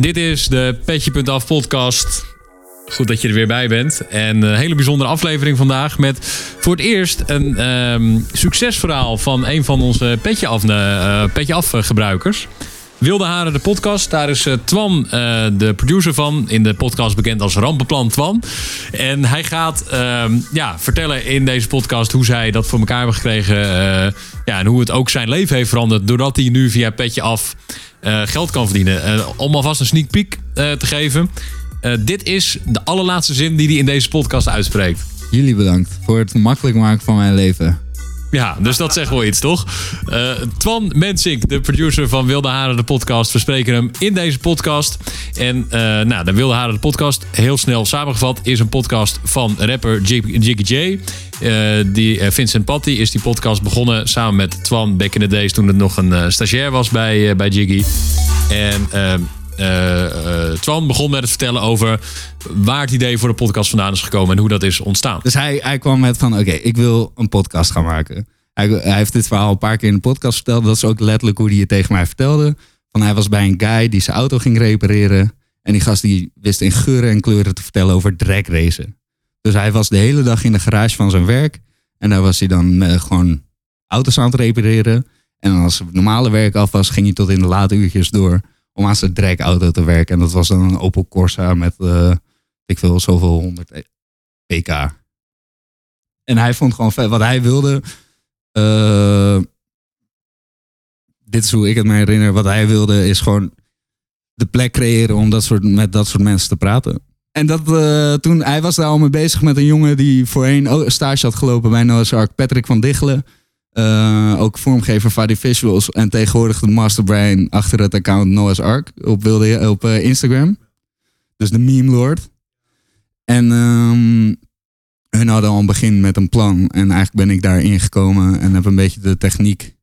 Dit is de Petje.af podcast. Goed dat je er weer bij bent. En een hele bijzondere aflevering vandaag met voor het eerst een ehm, succesverhaal van een van onze Petje Af, eh, Petje af gebruikers. Wilde Haren, de podcast. Daar is eh, Twan de producer van. In de podcast bekend als Rampenplan Twan. En hij gaat ehm, ja, vertellen in deze podcast hoe zij dat voor elkaar hebben gekregen. Ja, en hoe het ook zijn leven heeft veranderd. Doordat hij nu via Petje Af geld kan verdienen. om alvast een sneak peek te geven. dit is de allerlaatste zin die hij in deze podcast uitspreekt. Jullie bedankt voor het makkelijk maken van mijn leven. Ja, dus dat zegt wel iets, toch? Uh, Twan Mensink, de producer van Wilde Haren, de podcast. We spreken hem in deze podcast. En uh, nou, de Wilde Haren, de podcast, heel snel samengevat, is een podcast van rapper Jiggy J. Uh, die, Vincent Patty is die podcast begonnen samen met Twan back in the days toen het nog een stagiair was bij, bij Jiggy. En uh, Twan begon met het vertellen over waar het idee voor de podcast vandaan is gekomen en hoe dat is ontstaan. Dus hij, hij kwam met van oké, ik wil een podcast gaan maken. Hij, hij, heeft dit verhaal een paar keer in de podcast verteld. Dat is ook letterlijk hoe hij het tegen mij vertelde. Van hij was bij een guy die zijn auto ging repareren. En die gast die wist in geuren en kleuren te vertellen over dragracen. Dus hij was de hele dag in de garage van zijn werk. En daar was hij dan uh, gewoon auto's aan het repareren. En als het normale werk af was, ging hij tot in de late uurtjes door om aan zijn dragauto te werken. En dat was dan een Opel Corsa met, uh, ik wil zoveel 100 pk. En hij vond gewoon vet. Wat hij wilde, uh, dit is hoe ik het me herinner. Wat hij wilde is gewoon de plek creëren om dat soort, met dat soort mensen te praten. En dat, uh, toen, hij was daar al mee bezig met een jongen die voorheen stage had gelopen bij Noah's Ark, Patrick van Dichelen. Uh, ook vormgever van die visuals. En tegenwoordig de masterbrain achter het account Noah's Ark op, wilde, op uh, Instagram. Dus de meme lord. En um, hun hadden al een begin met een plan. En eigenlijk ben ik daar ingekomen en heb een beetje de techniek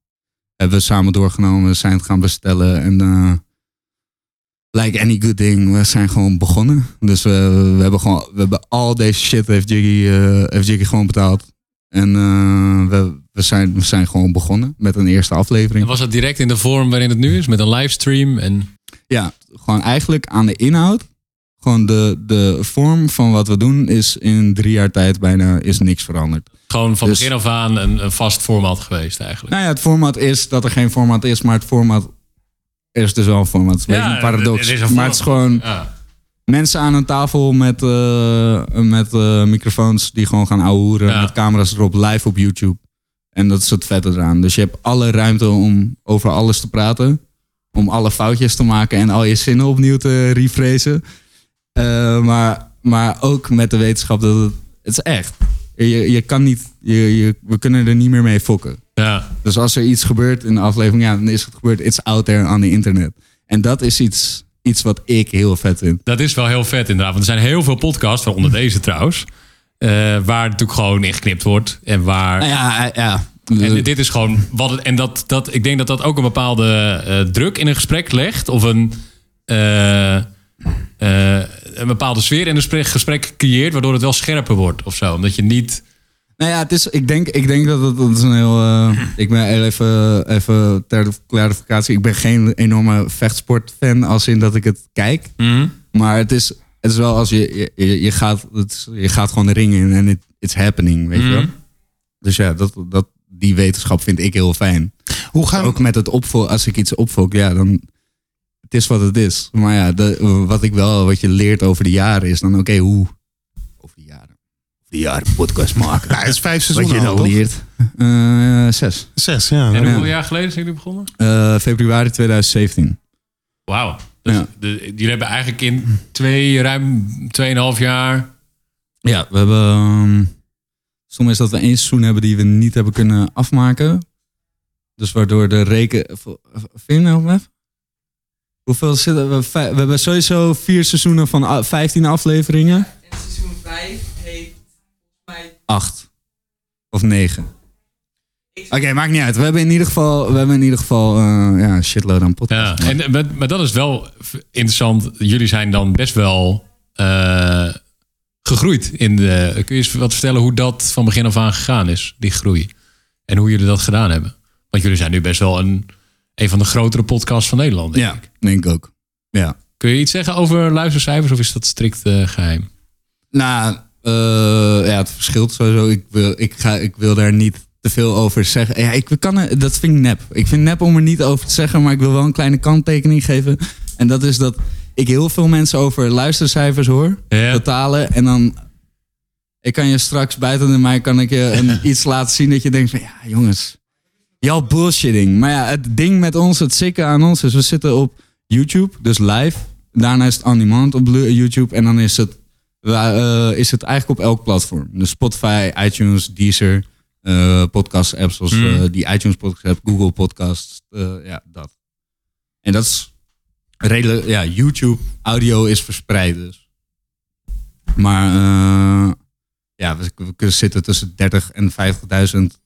hebben we samen doorgenomen. We zijn het gaan bestellen. En uh, like any good thing, we zijn gewoon begonnen. Dus we, we hebben gewoon, we hebben al deze shit heeft Jiggy, heeft Jiggy gewoon betaald. En we, we, zijn, we zijn gewoon begonnen met een eerste aflevering. En was het direct in de vorm waarin het nu is, met een livestream? En... Ja, gewoon eigenlijk aan de inhoud. Gewoon de, de vorm van wat we doen is in drie jaar tijd bijna is niks veranderd. Gewoon van dus, begin af aan een, een, vast format geweest eigenlijk. Nou ja, het format is dat er geen format is, maar het format is dus wel een format. Het is ja, een paradox. Het is een maar het is gewoon... Ja mensen aan een tafel met, uh, met uh, microfoons die gewoon gaan ouwehoeren. Ja. Met camera's erop, live op YouTube. En dat is het vette eraan. Dus je hebt alle ruimte om over alles te praten. Om alle foutjes te maken en al je zinnen opnieuw te rephrasen. Uh, maar, maar ook met de wetenschap dat het, het is echt. Je, je kan niet, je, je, we kunnen er niet meer mee fokken. Ja. Dus als er iets gebeurt in de aflevering, ja, dan is het gebeurd. It's out there on the internet. En dat is iets iets wat ik heel vet vind. Dat is wel heel vet inderdaad. Want er zijn heel veel podcasts, waaronder deze trouwens. Uh, waar natuurlijk gewoon ingeknipt wordt. En waar. Nou ja, ja. En dit is gewoon wat het. En dat, dat, ik denk dat dat ook een bepaalde uh, druk in een gesprek legt. Of een. Uh, een bepaalde sfeer in een gesprek, gesprek creëert. Waardoor het wel scherper wordt of zo. Omdat je niet nou ja, het is, ik, denk, ik denk dat het, dat is een heel. Uh, ik ben even, even ter clarificatie. Ik ben geen enorme vechtsportfan als in dat ik het kijk. Mm. Maar het is, het is wel als je. Je, je, gaat, het, je gaat gewoon de ring in en it, it's happening, weet mm. je wel. Dus ja, dat, dat, die wetenschap vind ik heel fijn. Hoe gaan... Ook met het opvolgen, als ik iets opvolg, ja, dan. Het is wat het is. Maar ja, de, wat ik wel, wat je leert over de jaren is dan, oké, okay, hoe jaar podcast maken. Ja, het is vijf seizoenen Wat je nou leert. Uh, zes. Zes, ja. En hoeveel jaar geleden zijn jullie begonnen? Uh, februari 2017. Wauw. Dus ja. de, jullie hebben eigenlijk in twee, ruim 2,5 jaar... Ja, we hebben... Um, soms is dat we één seizoen hebben die we niet hebben kunnen afmaken. Dus waardoor de reken... Vind je nou Hoeveel zitten we? We hebben sowieso vier seizoenen van 15 afleveringen. En seizoen 5 heet acht of negen. Oké, okay, maakt niet uit. We hebben in ieder geval, we hebben in ieder geval uh, ja, shitload aan podcasts. Ja, en, maar, maar, dat is wel interessant. Jullie zijn dan best wel uh, gegroeid. In de, kun je eens wat vertellen hoe dat van begin af aan gegaan is, die groei? En hoe jullie dat gedaan hebben? Want jullie zijn nu best wel een, een van de grotere podcasts van Nederland. Denk ja, ik. denk ik ook. Ja. Kun je iets zeggen over luistercijfers of is dat strikt eh, geheim? Nou, eh, ja, het verschilt sowieso. Ik wil, ik, ga, ik wil daar niet te veel over zeggen. Ja, ik kan er, dat vind ik nep. Ik vind nep om er niet over te zeggen, maar ik wil wel een kleine kanttekening geven. En dat is dat ik heel veel mensen over luistercijfers hoor, Ja. totalen. En dan, ik kan je straks buiten de mij kan ik je een, iets laten zien dat je denkt van, ja jongens, jouw bullshitting. Maar ja, het ding met ons, het sikke aan ons is, we zitten op YouTube, dus live. Daarna is het on op YouTube en dan is het, eh, is het eigenlijk op elk platform. Dus Spotify, iTunes, Deezer, podcast apps zoals Mm. eh, die iTunes podcast app, Google Podcasts, eh, ja, dat. En dat is redelijk, ja, YouTube audio is verspreid dus. Maar eh, ja, we, we kunnen zitten tussen 30 en 50.000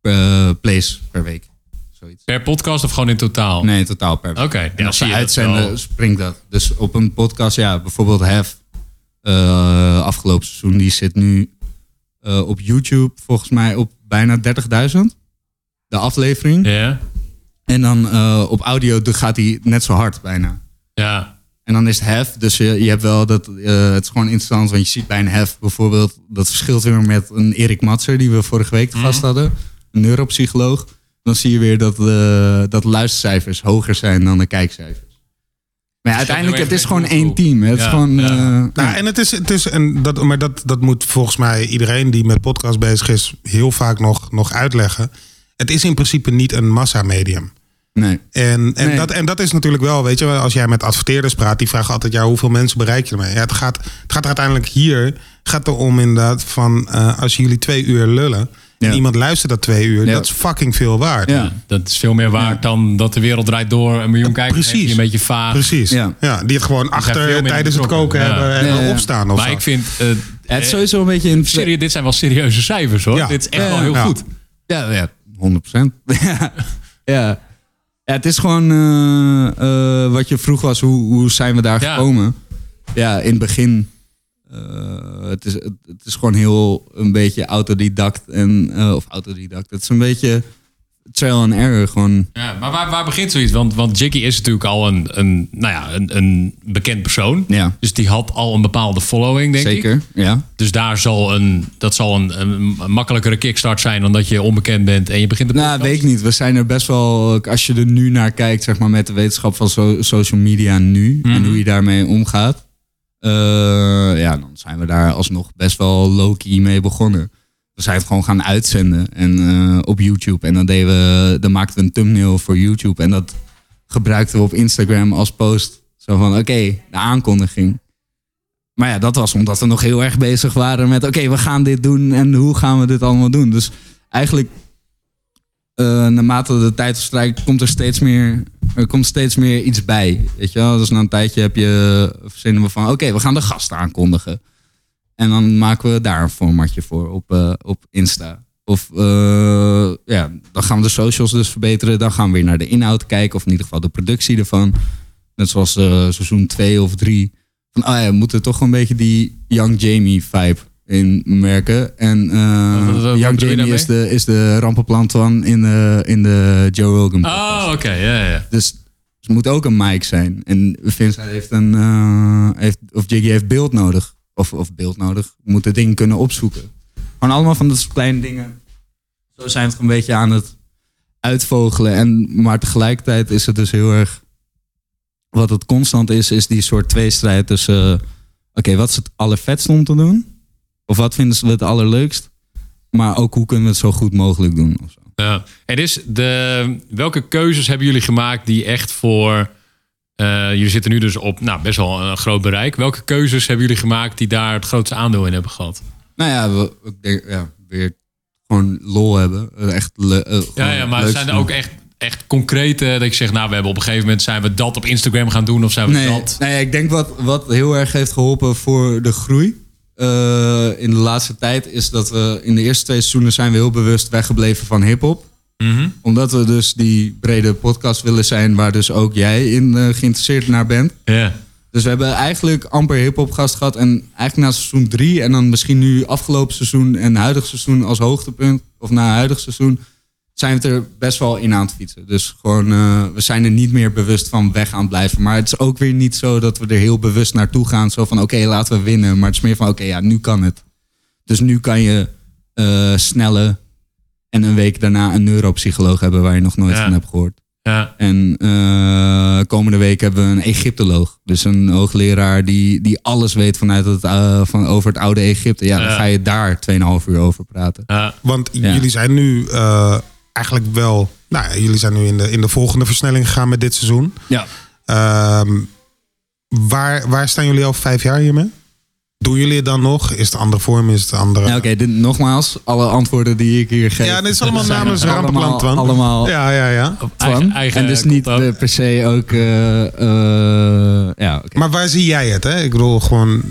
eh, plays per week. Zoiets. Per podcast of gewoon in totaal? Nee, in totaal per. Oké, En als ze je dat uitzenden, springt dat. Dus op een podcast, ja, bijvoorbeeld Hef, eh, afgelopen seizoen, die zit nu eh, op YouTube volgens mij op bijna 30.000. De aflevering. Ja, En dan eh, op audio gaat hij net zo hard bijna. ja. En dan is het hef. Dus je, je hebt wel dat. eh, het is gewoon interessant. Want je ziet bij een hef bijvoorbeeld. Dat verschilt weer met een Erik Matser. Die we vorige week te gast hadden. Een neuropsycholoog. Dan zie je weer dat, eh dat luistercijfers hoger zijn dan de kijkcijfers. Maar ja, uiteindelijk, het is gewoon één team. Het is gewoon. ja. eh, Nou, en het is, het is en dat, maar dat, dat moet volgens mij iedereen die met podcast bezig is heel vaak nog, nog uitleggen. Het is in principe niet een massamedium. nee. En, en, Nee. dat, en dat is natuurlijk wel, weet je, als jij met adverteerders praat, die vragen altijd, ja, hoeveel mensen bereik je ermee? Ja, het, gaat, het gaat er uiteindelijk hier, gaat er om inderdaad van, eh, als jullie twee uur lullen en iemand luistert dat twee uur, Ja. dat is fucking veel waard. Ja. Dat is veel meer waard dan dat de wereld draait door. Een miljoen kijkers Precies. die een beetje vaag. Precies. Ja. Ja. die het gewoon achter tijdens het koken Ja. hebben en Ja, ja. opstaan of Maar zo. ik vind... eh, Het is eh, sowieso een beetje een. serieus, dit zijn wel serieuze cijfers hoor. Ja. Dit is echt Ja, wel heel ja. goed. Ja, ja 100 ja. ja. Ja, het is gewoon eh, eh, wat je vroeg was, hoe, hoe zijn we daar Ja. gekomen? Ja, in het begin, eh, het, is, het, het is gewoon heel een beetje autodidact. En, eh, of autodidact, het is een beetje trial and error. Gewoon, Ja, maar waar, waar begint zoiets? Want, want Jiggy is natuurlijk al een, een, nou ja, een, een bekend persoon. ja, Dus die had al een bepaalde following, denk ik. zeker. Ja. Dus daar zal een, dat zal een, een makkelijkere kickstart zijn dan dat je onbekend bent en je begint te Nou, weet ik niet. We zijn er best wel, als je er nu naar kijkt, zeg maar, met de wetenschap van so- social media nu en Mhm. hoe je daarmee omgaat. Eh, ja, dan zijn we daar alsnog best wel low-key mee begonnen. We zijn het gewoon gaan uitzenden en, eh, op YouTube. En dan, deden we, dan maakten we een thumbnail voor YouTube. En dat gebruikten we op Instagram als post. Zo van, oké, de aankondiging. Maar ja, dat was omdat we nog heel erg bezig waren met... oké, we gaan dit doen en hoe gaan we dit allemaal doen? Dus eigenlijk eh, naarmate de tijd verstrijkt, komt er steeds meer, er komt steeds meer iets bij. Weet je wel? Dus na een tijdje heb je, verzinnen we van, oké, we gaan de gast aankondigen. En dan maken we daar een formatje voor op, eh, op Insta. Of eh, ja, dan gaan we de socials dus verbeteren. Dan gaan we weer naar de inhoud kijken, of in ieder geval de productie ervan. Net zoals eh, seizoen 2 of 3. Van, oh ja, we moeten toch een beetje die Young Jamie vibe in merken. En Wat- wat- wat Young Jamie is de, is de rampenplan van in de, in de Joe Rogan podcast. Oh, oké. ja, ja. Dus het moet ook een mic zijn. En Vincent heeft een, eh, heeft, of Jiggy heeft beeld nodig. Of, of beeld nodig. We moeten dingen kunnen opzoeken. Gewoon allemaal van dat soort kleine dingen. Zo zijn we het een beetje aan het uitvogelen. En, maar tegelijkertijd is het dus heel erg... Wat het constant is, is die soort tweestrijd tussen... eh, Oké, wat is het allervetst om te doen? Of wat vinden ze het allerleukst? Maar ook hoe kunnen we het zo goed mogelijk doen? Of zo. Ja. En is de, welke keuzes hebben jullie gemaakt die echt voor... eh, jullie zitten nu dus op nou, best wel een groot bereik. Welke keuzes hebben jullie gemaakt die daar het grootste aandeel in hebben gehad? Nou ja, we, ik denk, ja, weer gewoon lol hebben. Eh, Echt le- eh, Ja, ja maar zijn er doen. ook echt, echt concrete... dat ik zeg, nou, we hebben op een gegeven moment... zijn we dat op Instagram gaan doen of zijn we Nee, dat... nee, ik denk wat, wat heel erg heeft geholpen voor de groei... eh, in de laatste tijd is dat we in de eerste twee seizoenen zijn we heel bewust weggebleven van hip-hop. Mhm. Omdat we dus die brede podcast willen zijn waar dus ook jij in eh, geïnteresseerd naar bent. Ja. Dus we hebben eigenlijk amper hip-hop gast gehad. En eigenlijk na seizoen drie en dan misschien nu afgelopen seizoen en huidig seizoen als hoogtepunt. Of na huidig seizoen. Zijn we het er best wel in aan het fietsen. Dus gewoon, eh, we zijn er niet meer bewust van weg aan het blijven. Maar het is ook weer niet zo dat we er heel bewust naartoe gaan. Zo van, oké, laten we winnen. Maar het is meer van, oké, ja, nu kan het. Dus nu kan je eh snelle en een week daarna een neuropsycholoog hebben waar je nog nooit Ja. van hebt gehoord. Ja, En eh, komende week hebben we een Egyptoloog. Dus een hoogleraar die, die alles weet vanuit het, van, over het oude Egypte. Ja, dan ga je daar 2,5 uur over praten. ja, Want Ja. jullie zijn nu eh, eigenlijk wel... Nou, jullie zijn nu in de, in de volgende versnelling gegaan met dit seizoen. Ja. Ehm, waar, waar staan jullie al vijf jaar hiermee? Doen jullie het dan nog? Is het een andere vorm? Is het een andere... Ja, Oké, dit- nogmaals, alle antwoorden die ik hier geef. Ja, dit is allemaal namens Rampenplan, allemaal, Twan. allemaal ja, ja. ja. op Twan. eigen, eigen en dus niet eh, per se ook... eh, eh, ja, oké. Maar waar zie jij het? Hè? Ik bedoel, gewoon...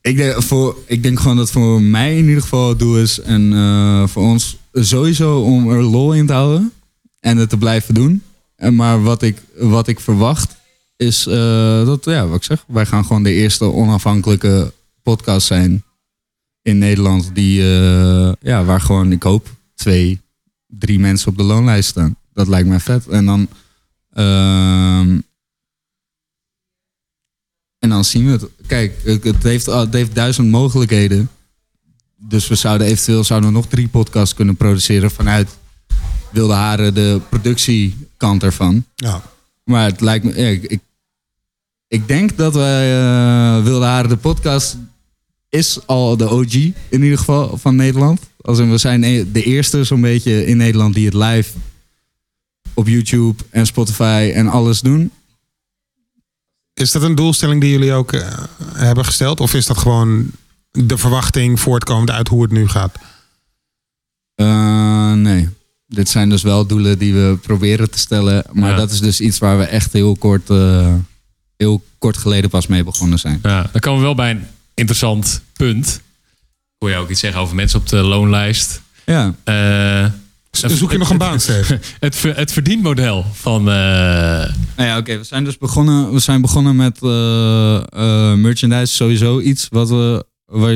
Ik denk, voor, ik denk gewoon dat voor mij in ieder geval het doel is. En eh, voor ons sowieso om er lol in te houden. En het te blijven doen. En maar wat ik, wat ik verwacht is eh, dat, ja, wat ik zeg. Wij gaan gewoon de eerste onafhankelijke podcast zijn in Nederland. Die, eh, ja, waar gewoon, ik hoop, twee, drie mensen op de loonlijst staan. Dat lijkt mij vet. En dan... ehm, en dan zien we het. Kijk, het heeft, het heeft duizend mogelijkheden. Dus we zouden eventueel zouden we nog drie podcasts kunnen produceren vanuit Wilde Haren, de productiekant ervan. Ja. Maar het lijkt me. ja, ik, ik, denk dat wij eh, Wilde Haren, de podcast, is al de OG in ieder geval van Nederland. Als in, we zijn e- de eerste zo'n beetje in Nederland die het live op YouTube en Spotify en alles doen. Is dat een doelstelling die jullie ook eh, hebben gesteld? Of is dat gewoon de verwachting voortkomend uit hoe het nu gaat? Eh, nee. Dit zijn dus wel doelen die we proberen te stellen. Maar Ja. dat is dus iets waar we echt heel kort, eh, heel kort geleden pas mee begonnen zijn. Ja, dan komen we wel bij een interessant punt. Ik hoor je ook iets zeggen over mensen op de loonlijst. Ja, Eh, Zoek je nog een baan, Steve? het, ver- het verdienmodel van... eh, nou ja, oké. we zijn dus begonnen, we zijn begonnen met eh, eh, merchandise. Sowieso iets wat we,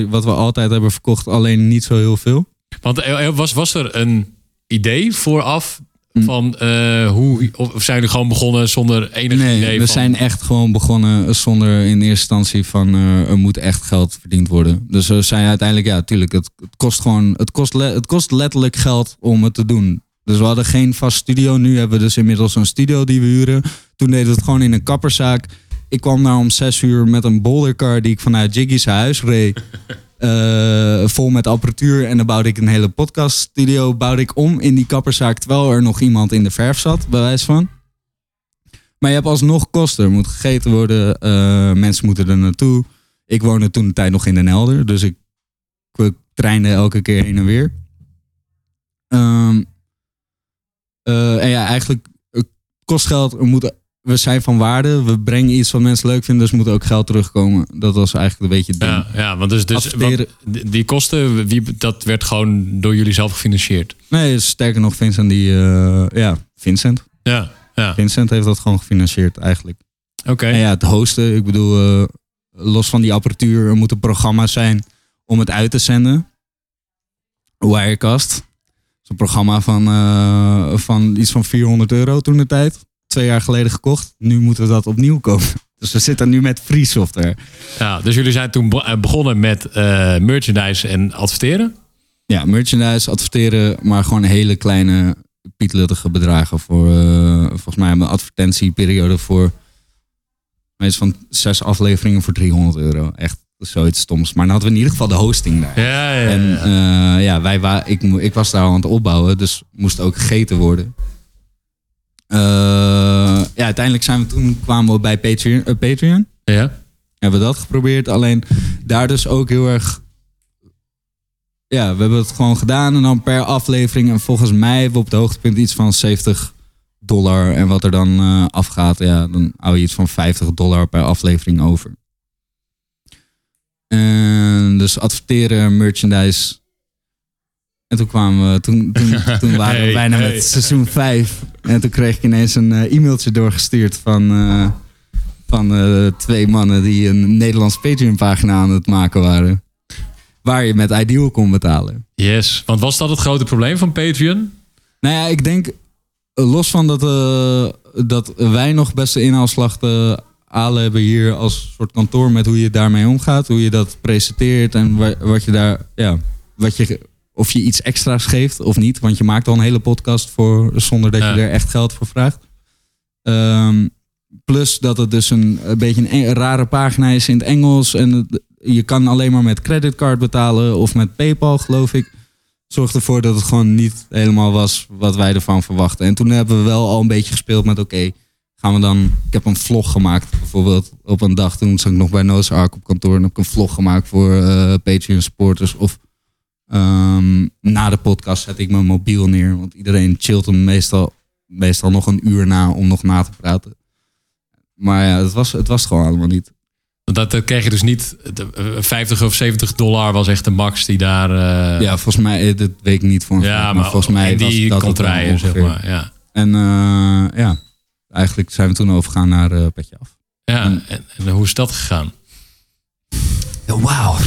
wat we altijd hebben verkocht. Alleen niet zo heel veel. want was, was er een idee vooraf Hm. van eh, hoe... Of zijn jullie gewoon begonnen zonder enig Nee, idee we van... zijn echt gewoon begonnen zonder in eerste instantie van eh, er moet echt geld verdiend worden. Dus we zijn uiteindelijk, ja, tuurlijk, het, het kost gewoon, het kost, le- het kost letterlijk geld om het te doen. Dus we hadden geen vast studio. Nu hebben we dus inmiddels een studio die we huren. Toen deden we het gewoon in een kapperszaak. Ik kwam daar om zes uur met een bouldercar die ik vanuit Jiggy's huis reed. eh, vol met apparatuur. En dan bouwde ik een hele podcaststudio bouwde ik om in die kapperszaak. Terwijl er nog iemand in de verf zat, bij wijze van. Maar je hebt alsnog kosten. Er moet gegeten worden. eh, mensen moeten er naartoe. Ik woonde toen de tijd nog in Den Helder. Dus ik, ik treinde elke keer heen en weer. Ehm, eh, en ja, eigenlijk kost geld. Er moet, we zijn van waarde. We brengen iets wat mensen leuk vinden. Dus moet ook geld terugkomen. Dat was eigenlijk een beetje het ding. Ja, ja, want dus, dus wat- die kosten, wie, dat werd gewoon door jullie zelf gefinancierd. Nee, sterker nog, Vincent die... eh, ja, Vincent. Ja, ja. Vincent heeft dat gewoon gefinancierd eigenlijk. Oké. En ja, het hosten, ik bedoel, eh, los van die apparatuur, er moeten programma's zijn om het uit te zenden. Wirecast. Dat is een programma van, eh, van iets van 400 euro toen de tijd. Twee jaar geleden gekocht. Nu moeten we dat opnieuw kopen. Dus we zitten nu met free software. Ja, dus jullie zijn toen eh, begonnen met eh, merchandise en adverteren. Ja, merchandise, adverteren, maar gewoon hele kleine pietluttige bedragen voor, eh, volgens mij hebben we een advertentieperiode voor iets van zes afleveringen voor 300 euro. Echt zoiets stoms. Maar dan hadden we in ieder geval de hosting daar. Ja, ja, En ja. eh, ja, wij wa ik, ik was daar al aan het opbouwen, dus moest ook gegeten worden. Eh, ja, uiteindelijk zijn we toen kwamen we bij Patreon. eh, Patreon. ja. Hebben we dat geprobeerd. Alleen daar dus ook heel erg. Ja, we hebben het gewoon gedaan en dan per aflevering. En volgens mij hebben we op het hoogtepunt iets van 70 dollar. En wat er dan eh, afgaat, ja, dan hou je iets van 50 dollar per aflevering over. En dus adverteren, merchandise. En toen kwamen we, toen, toen, toen waren we Hey, bijna hey. met seizoen 5. En toen kreeg ik ineens een eh, e-mailtje doorgestuurd van, eh, van eh, twee mannen die een Nederlands Patreon-pagina aan het maken waren. Waar je met Ideal kon betalen. Yes. Want was dat het grote probleem van Patreon? Nou ja, ik denk, los van dat, dat wij nog best de inhaalslag halen hebben hier als soort kantoor met hoe je daarmee omgaat, hoe je dat presenteert en wa- wat je daar, ja, wat je, of je iets extra's geeft of niet, want je maakt al een hele podcast voor zonder dat Ja. je er echt geld voor vraagt. Ehm, plus dat het dus een, een beetje een, eng- rare pagina is in het Engels en het- je kan alleen maar met creditcard betalen of met PayPal, geloof ik zorgde ervoor dat het gewoon niet helemaal was wat wij ervan verwachten. En toen hebben we wel al een beetje gespeeld met oké, gaan we dan... Ik heb een vlog gemaakt bijvoorbeeld op een dag. Toen zat ik nog bij Noah's Ark op kantoor en heb ik een vlog gemaakt voor eh, Patreon supporters. Of ehm, na de podcast zet ik mijn mobiel neer. Want iedereen chillt hem meestal, meestal nog een uur na om nog na te praten. Maar ja, het was het was gewoon allemaal niet. Dat, dat kreeg je dus niet. de, eh, 50 of 70 dollar was echt de max die daar. eh, Ja, volgens mij, eh, dat weet ik niet voor een ja, maar, volgens mij die was dat zeg maar. Ja, En eh, ja, eigenlijk zijn we toen overgegaan naar eh Petje Af. ja. En, en hoe is dat gegaan? Wauw.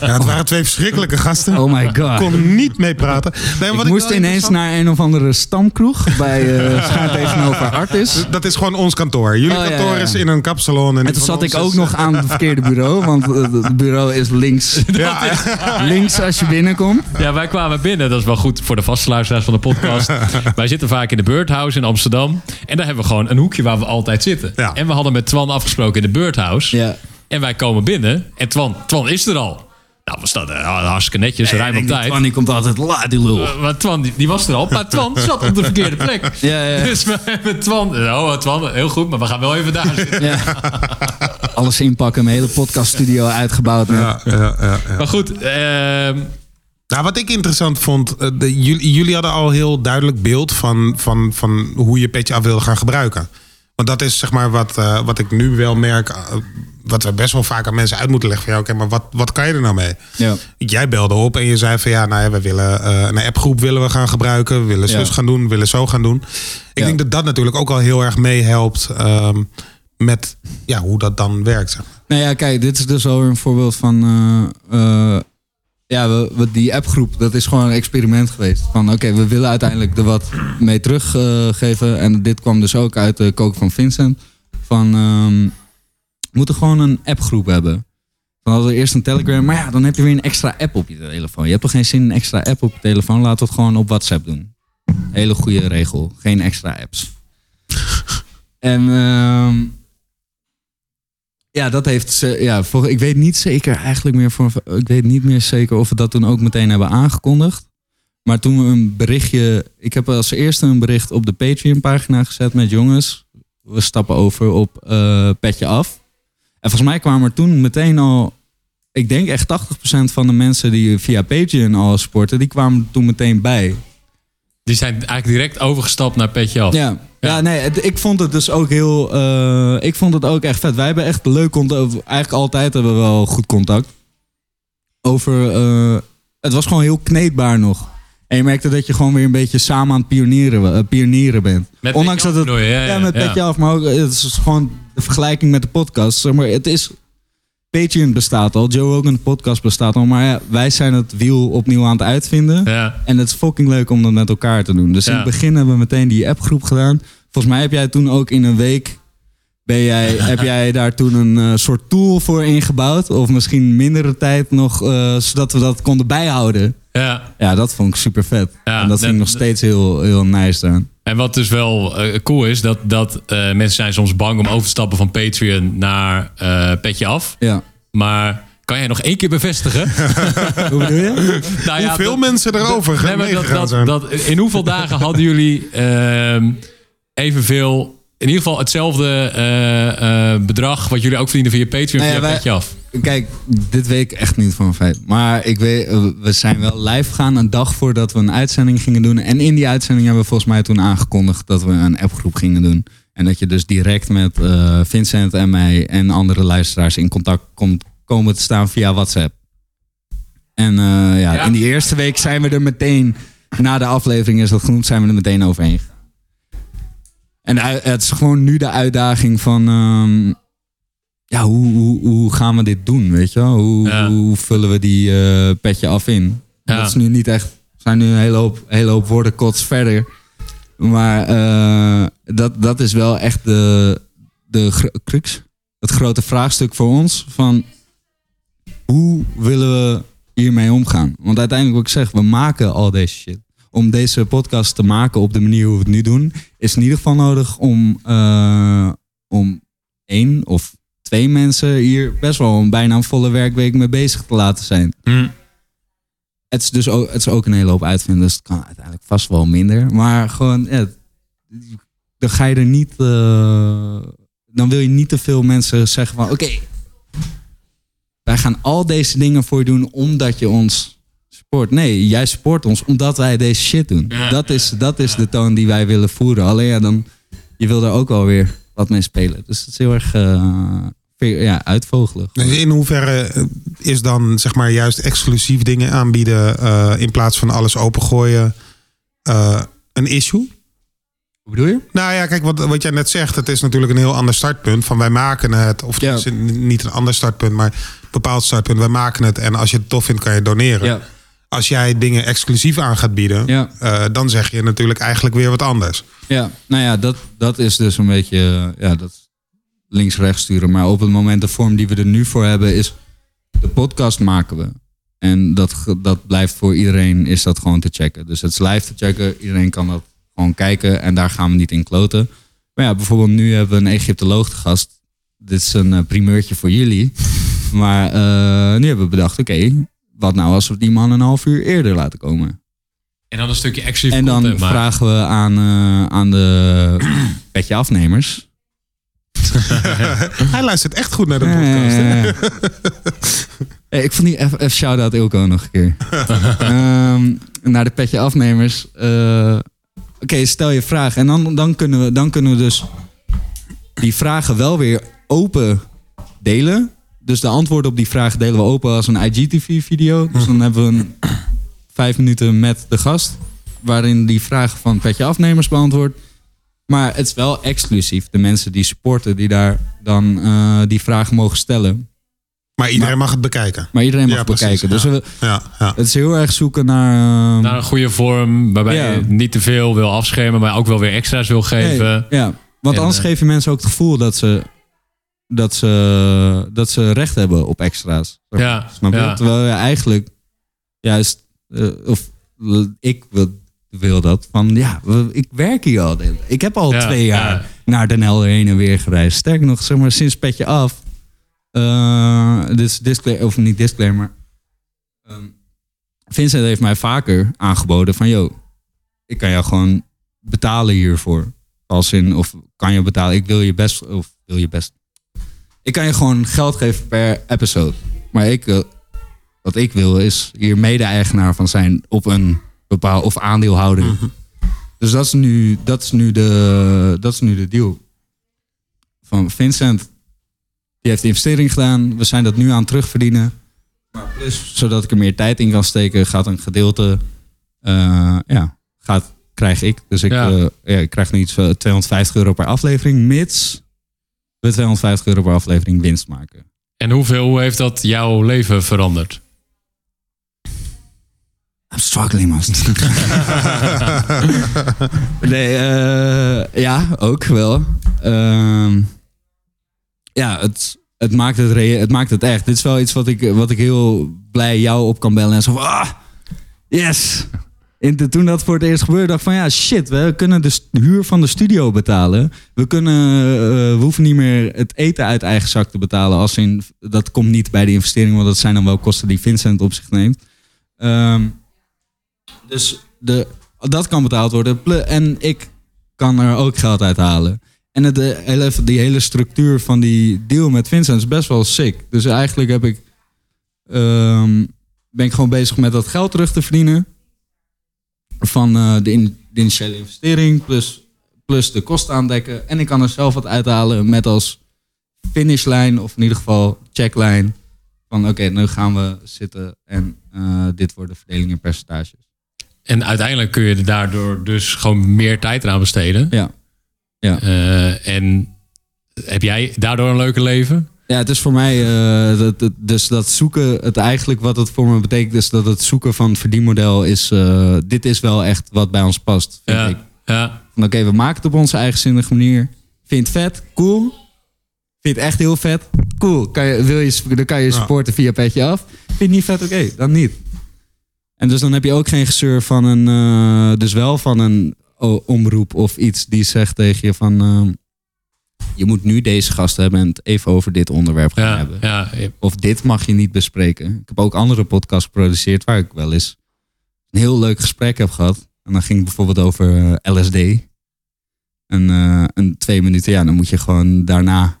Ja, het waren twee verschrikkelijke gasten. Oh my Ik god. kon niet mee praten. Nee, Ik wat moest ineens interessant- naar een of andere stamkroeg bij uh, tegenover Artis. Dat is gewoon ons kantoor. Jullie Oh, kantoor ja. is in een kapsalon. En, toen zat ik ook is- nog aan het verkeerde bureau, want eh, het bureau is links. Ja. Links als je binnenkomt. Ja, wij kwamen binnen. Dat is wel goed voor de vaste luisteraars van de podcast. wij zitten vaak in de Birdhouse in Amsterdam. En daar hebben we gewoon een hoekje waar we altijd zitten. Ja. En we hadden met Twan afgesproken in de Birdhouse. Ja. En wij komen binnen. En Twan, Twan is er al. Nou, we staan er hartstikke netjes, ruim op tijd. Twan die komt altijd laat, die lul. Uh, maar Twan, die, die was er al. Maar Twan zat op de verkeerde plek. Ja, ja. Dus we hebben Twan... Oh, Twan, heel goed, maar we gaan wel even daar zitten. Ja. Alles inpakken, mijn hele podcaststudio uitgebouwd. ja, ja, ja. Maar goed, ehm, Nou, wat ik interessant vond, eh, de, jullie, jullie hadden al heel duidelijk beeld van, van, van hoe je petje af wilde gaan gebruiken. Want dat is zeg maar wat, eh, wat ik nu wel merk, eh, wat we best wel vaak aan mensen uit moeten leggen. Van ja, oké, maar wat, wat kan je er nou mee? Ja. Jij belde op en je zei van ja, nou ja, we willen eh, een appgroep willen we gaan gebruiken, we willen zus Ja. gaan doen, we willen zo gaan doen. Ik denk dat dat natuurlijk ook al heel erg meehelpt ehm, met ja, hoe dat dan werkt. Zeg. maar. Nou ja, kijk, dit is dus al een voorbeeld van. Ja, we, die appgroep, dat is gewoon een experiment geweest. Van oké, we willen uiteindelijk er wat mee teruggeven. en dit kwam dus ook uit de kook van Vincent. Van ehm, we moeten gewoon een appgroep hebben. Dan hadden we eerst een Telegram, maar ja, dan heb je weer een extra app op je telefoon. Je hebt toch geen zin in een extra app op je telefoon? We het gewoon op WhatsApp doen. Hele goede regel. Geen extra apps. en ehm, ja, dat heeft ze. Ja, voor, ik weet niet zeker eigenlijk meer. Voor, ik weet niet meer zeker of we dat toen ook meteen hebben aangekondigd. Maar toen we een berichtje. Ik heb als eerste een bericht op de Patreon-pagina gezet met jongens. We stappen over op eh, Petje Af. En volgens mij kwamen er toen meteen al. Ik denk echt 80% van de mensen die via Patreon al sporten, die kwamen toen meteen bij. die zijn eigenlijk direct overgestapt naar Petje Af. Ja, ja. nee, het- ik vond het dus ook heel. eh, ik vond het ook echt vet. Wij hebben echt leuk contact. Eigenlijk altijd hebben we wel goed contact. Over. eh, het was gewoon heel kneedbaar nog. En je merkte dat je gewoon weer een beetje samen aan het pionieren, eh, pionieren bent. Met Ondanks dat het. je? Ja, Ja, ja, met petje af. Maar ook, het is gewoon de vergelijking met de podcast. Zeg maar, het is. Patreon bestaat al. Joe Rogan de podcast bestaat al. Maar ja, wij zijn het wiel opnieuw aan het uitvinden. Ja. En het is fucking leuk om dat met elkaar te doen. Dus in het begin hebben we meteen die appgroep gedaan. Volgens mij heb jij toen ook in een week. Ben jij, heb jij daar toen een eh, soort tool voor ingebouwd? Of misschien mindere tijd nog, eh, zodat we dat konden bijhouden. ja. Ja, dat vond ik super vet. Ja, en dat vind ik nog steeds heel, heel nice aan. En wat dus wel eh, cool is, dat, dat eh, mensen zijn soms bang om over te stappen van Patreon naar eh, Petje Af. Ja. Maar kan jij nog één keer bevestigen? Hoe bedoel je? nou ja, Hoeveel dat- mensen erover gaan dat, dat, zijn. dat, in hoeveel dagen hadden jullie ehm, evenveel, in ieder geval hetzelfde eh, eh, bedrag wat jullie ook verdienen via Patreon Nou ja, via wij- Petje Af? Kijk, dit weet ik echt niet van een feit. Maar ik weet, eh, we zijn wel live gegaan een dag voordat we een uitzending gingen doen. En in die uitzending hebben we volgens mij toen aangekondigd dat we een appgroep gingen doen. En dat je dus direct met eh, Vincent en mij en andere luisteraars in contact komt komen te staan via WhatsApp. En eh, ja, Ja. in die eerste week zijn we er meteen, na de aflevering is dat genoemd, zijn we er meteen overheen gegaan. En het is gewoon nu de uitdaging van, ehm, ja, hoe, hoe, hoe gaan we dit doen, weet je wel? Hoe, Ja. hoe vullen we die eh, petje af in? Ja. Dat is nu niet echt zijn nu een hele hoop, hele hoop woorden kots verder. Maar eh, dat, dat is wel echt de, de crux. Het grote vraagstuk voor ons. Van hoe willen we hiermee omgaan? Want uiteindelijk wat ik zeg, we maken al deze shit. Om deze podcast te maken op de manier hoe we het nu doen, is in ieder geval nodig om, eh, om één of twee mensen hier best wel een bijna een volle werkweek mee bezig te laten zijn. Het is dus ook, het is ook een hele hoop uitvinden, dus het kan uiteindelijk vast wel minder. Maar gewoon, ja, dan ga je er niet, eh, dan wil je niet te veel mensen zeggen van, oké, wij gaan al deze dingen voor je doen omdat je ons support. Nee, jij support ons omdat wij deze shit doen. Ja. Dat is, dat is de toon die wij willen voeren. Alleen ja, dan, je wil daar ook alweer wat mee spelen. Dus het is heel erg eh, ja, uitvogelig. Dus in hoeverre eh, is dan zeg maar juist exclusief dingen aanbieden eh, in plaats van alles opengooien eh, een issue? Hoe bedoel je? Nou ja, kijk, wat, wat jij net zegt, het is natuurlijk een heel ander startpunt. Van wij maken het, of Ja. het is een- niet een ander startpunt, maar een bepaald startpunt. Wij maken het en als je het tof vindt, kan je doneren. Ja. Als jij dingen exclusief aan gaat bieden, Ja. eh, dan zeg je natuurlijk eigenlijk weer wat anders. Ja, nou ja, dat, dat is dus een beetje ja, dat links-rechts sturen. Maar op het moment, de vorm die we er nu voor hebben, is de podcast maken we. En dat, dat blijft voor iedereen, is dat gewoon te checken. Dus het is live te checken, iedereen kan dat gewoon kijken en daar gaan we niet in kloten. Maar ja, bijvoorbeeld nu hebben we een Egyptoloog te gast. Dit is een eh, primeurtje voor jullie. Maar eh, nu hebben we bedacht, oké, wat nou als we die man een half uur eerder laten komen? En dan een stukje exclusief En dan content vragen we aan, eh, aan de petje afnemers. Hij luistert echt goed naar de podcast. hey, ik vond die even even shout-out Ilko nog een keer. Ehm, naar de petje afnemers. Eh, Oké, stel je vraag. En dan, dan, kunnen we, dan kunnen we dus die vragen wel weer open delen. Dus de antwoorden op die vragen delen we open als een IGTV-video. Dus dan hebben we een vijf minuten met de gast. Waarin die vragen van petje afnemers beantwoord. Maar het is wel exclusief. De mensen die supporten, die daar dan eh, die vragen mogen stellen. Maar iedereen mag het bekijken. Maar iedereen mag Ja, precies, bekijken. Dus we, Ja, ja. het is heel erg zoeken naar... eh, Naar een goede vorm, waarbij Ja. je niet te veel wil afschermen, maar ook wel weer extra's wil geven. nee, ja, want En, anders eh, geven mensen ook het gevoel dat ze, dat ze, dat ze recht hebben op extra's. Ja, Snap je? ja. Terwijl je eigenlijk juist... eh, of ik wil, wil dat van... Ja, ik werk hier al. Ik heb al Ja, twee jaar ja. naar Den Helder heen en weer gereisd. Sterker nog, zeg maar, sinds petje af. eh, dus disclaimer, of niet disclaimer. ehm, Vincent heeft mij vaker aangeboden van... Yo, ik kan jou gewoon betalen hiervoor. Als in, of kan je betalen, ik wil je best... Of wil je best... Ik kan je gewoon geld geven per episode. Maar ik, wat ik wil is hier mede-eigenaar van zijn op een Of aandeelhouder. Dus dat is nu, dat is nu, de, dat is nu de deal. Van Vincent, die heeft de investering gedaan. We zijn dat nu aan het terugverdienen. Maar plus, zodat ik er meer tijd in kan steken, gaat een gedeelte, eh, ja, gaat, krijg ik. Dus ik, Ja. eh, ja, ik krijg nu iets van 250 euro per aflevering, mits we 250 euro per aflevering winst maken. En hoeveel hoe heeft dat jouw leven veranderd? I'm struggling, man. nee, eh, ja, ook wel. Ehm, ja, het, het, maakt het, het maakt het echt. Dit is wel iets wat ik, wat ik heel blij jou op kan bellen. En zo ah, yes. En toen dat voor het eerst gebeurde, dacht ik van ja, shit, we kunnen de huur van de studio betalen. We, kunnen, eh, we hoeven niet meer het eten uit eigen zak te betalen. Als in, dat komt niet bij de investering, want dat zijn dan wel kosten die Vincent op zich neemt. Ehm, dus de, dat kan betaald worden. En ik kan er ook geld uit halen. En het, eh, die hele structuur van die deal met Vincent is best wel sick. Dus eigenlijk heb ik, ehm, ben ik gewoon bezig met dat geld terug te verdienen. Van eh, de, in- de initiële investering plus, plus de kosten aandekken. En ik kan er zelf wat uithalen met als finishlijn of in ieder geval checklijn. Van oké, nu gaan we zitten en eh, dit wordt de verdeling in percentages. En uiteindelijk kun je er daardoor dus gewoon meer tijd eraan besteden. Ja. Ja. Eh, en heb jij daardoor een leuke leven? Ja, het is voor mij, eh, dat, dat- dus dat zoeken, het eigenlijk wat het voor me betekent, is dat het zoeken van het verdienmodel is, eh, dit is wel echt wat bij ons past. Vind Ja, ik. ja. Oké, we maken het op onze eigenzinnige manier. Vind je het vet? Cool. Vind je het echt heel vet? Cool. Kan je, wil je, dan kan je Ja. supporten via petje af. Vind je het niet vet? Oké, dan niet. En dus dan heb je ook geen gezeur van een, eh, dus wel van een o- omroep of iets die zegt tegen je van, eh, je moet nu deze gast hebben en het even over dit onderwerp gaan Ja, hebben. ja, ja. Of dit mag je niet bespreken. Ik heb ook andere podcasts geproduceerd waar ik wel eens een heel leuk gesprek heb gehad. En dan ging het bijvoorbeeld over eh, LSD. En eh, een twee minuten, ja, dan moet je gewoon daarna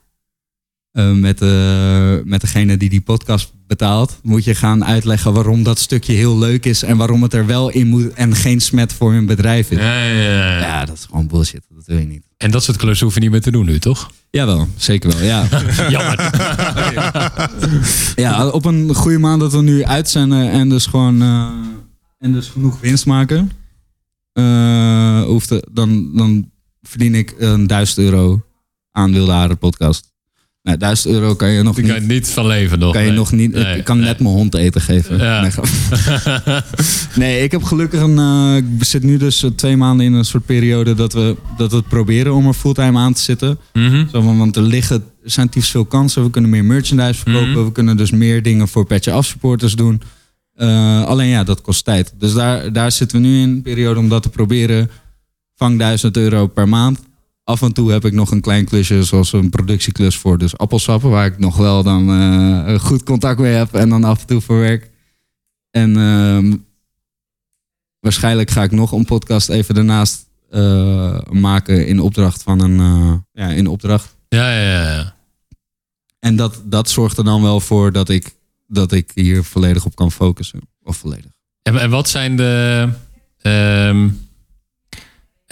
eh, met, eh, met degene die die podcast betaalt, moet je gaan uitleggen waarom dat stukje heel leuk is en waarom het er wel in moet en geen smet voor hun bedrijf is. Ja, Ja, ja, ja. dat is gewoon bullshit. Dat wil je niet. En dat soort klussen hoeven niet meer te doen nu, toch? Jawel, zeker wel. Ja. Jammer. Ja, op een goede maand dat we nu uitzenden en dus gewoon eh, en dus genoeg winst maken, eh, hoeft dan, dan verdien ik een 1000 euro aan Wilde Haren podcast. Nou, 1000 euro kan je nog Daar niet. kan niet van leven nog. Kan je nog niet Nee, ik kan nee. net mijn hond eten geven. Ja. Nee, ik heb gelukkig een. eh, ik zit nu dus eh, twee maanden in een soort periode dat we, dat we het proberen om er fulltime aan te zitten. Mhm. Zo van, want er liggen, er zijn veel kansen. We kunnen meer merchandise verkopen. Mhm. We kunnen dus meer dingen voor Petje Af supporters doen. Eh, alleen ja, dat kost tijd. Dus daar, daar zitten we nu in, een periode om dat te proberen. Vang 1000 euro per maand. Af en toe heb ik nog een klein klusje, zoals een productieklus voor dus appelsappen. Waar ik nog wel dan eh, goed contact mee heb en dan af en toe voor werk. En ehm, waarschijnlijk ga ik nog een podcast even daarnaast eh, maken in opdracht van een... eh, ja, in opdracht Ja, ja, ja, ja. en dat, dat zorgt er dan wel voor dat ik, dat ik hier volledig op kan focussen. Of volledig. En, en wat zijn de. ehm,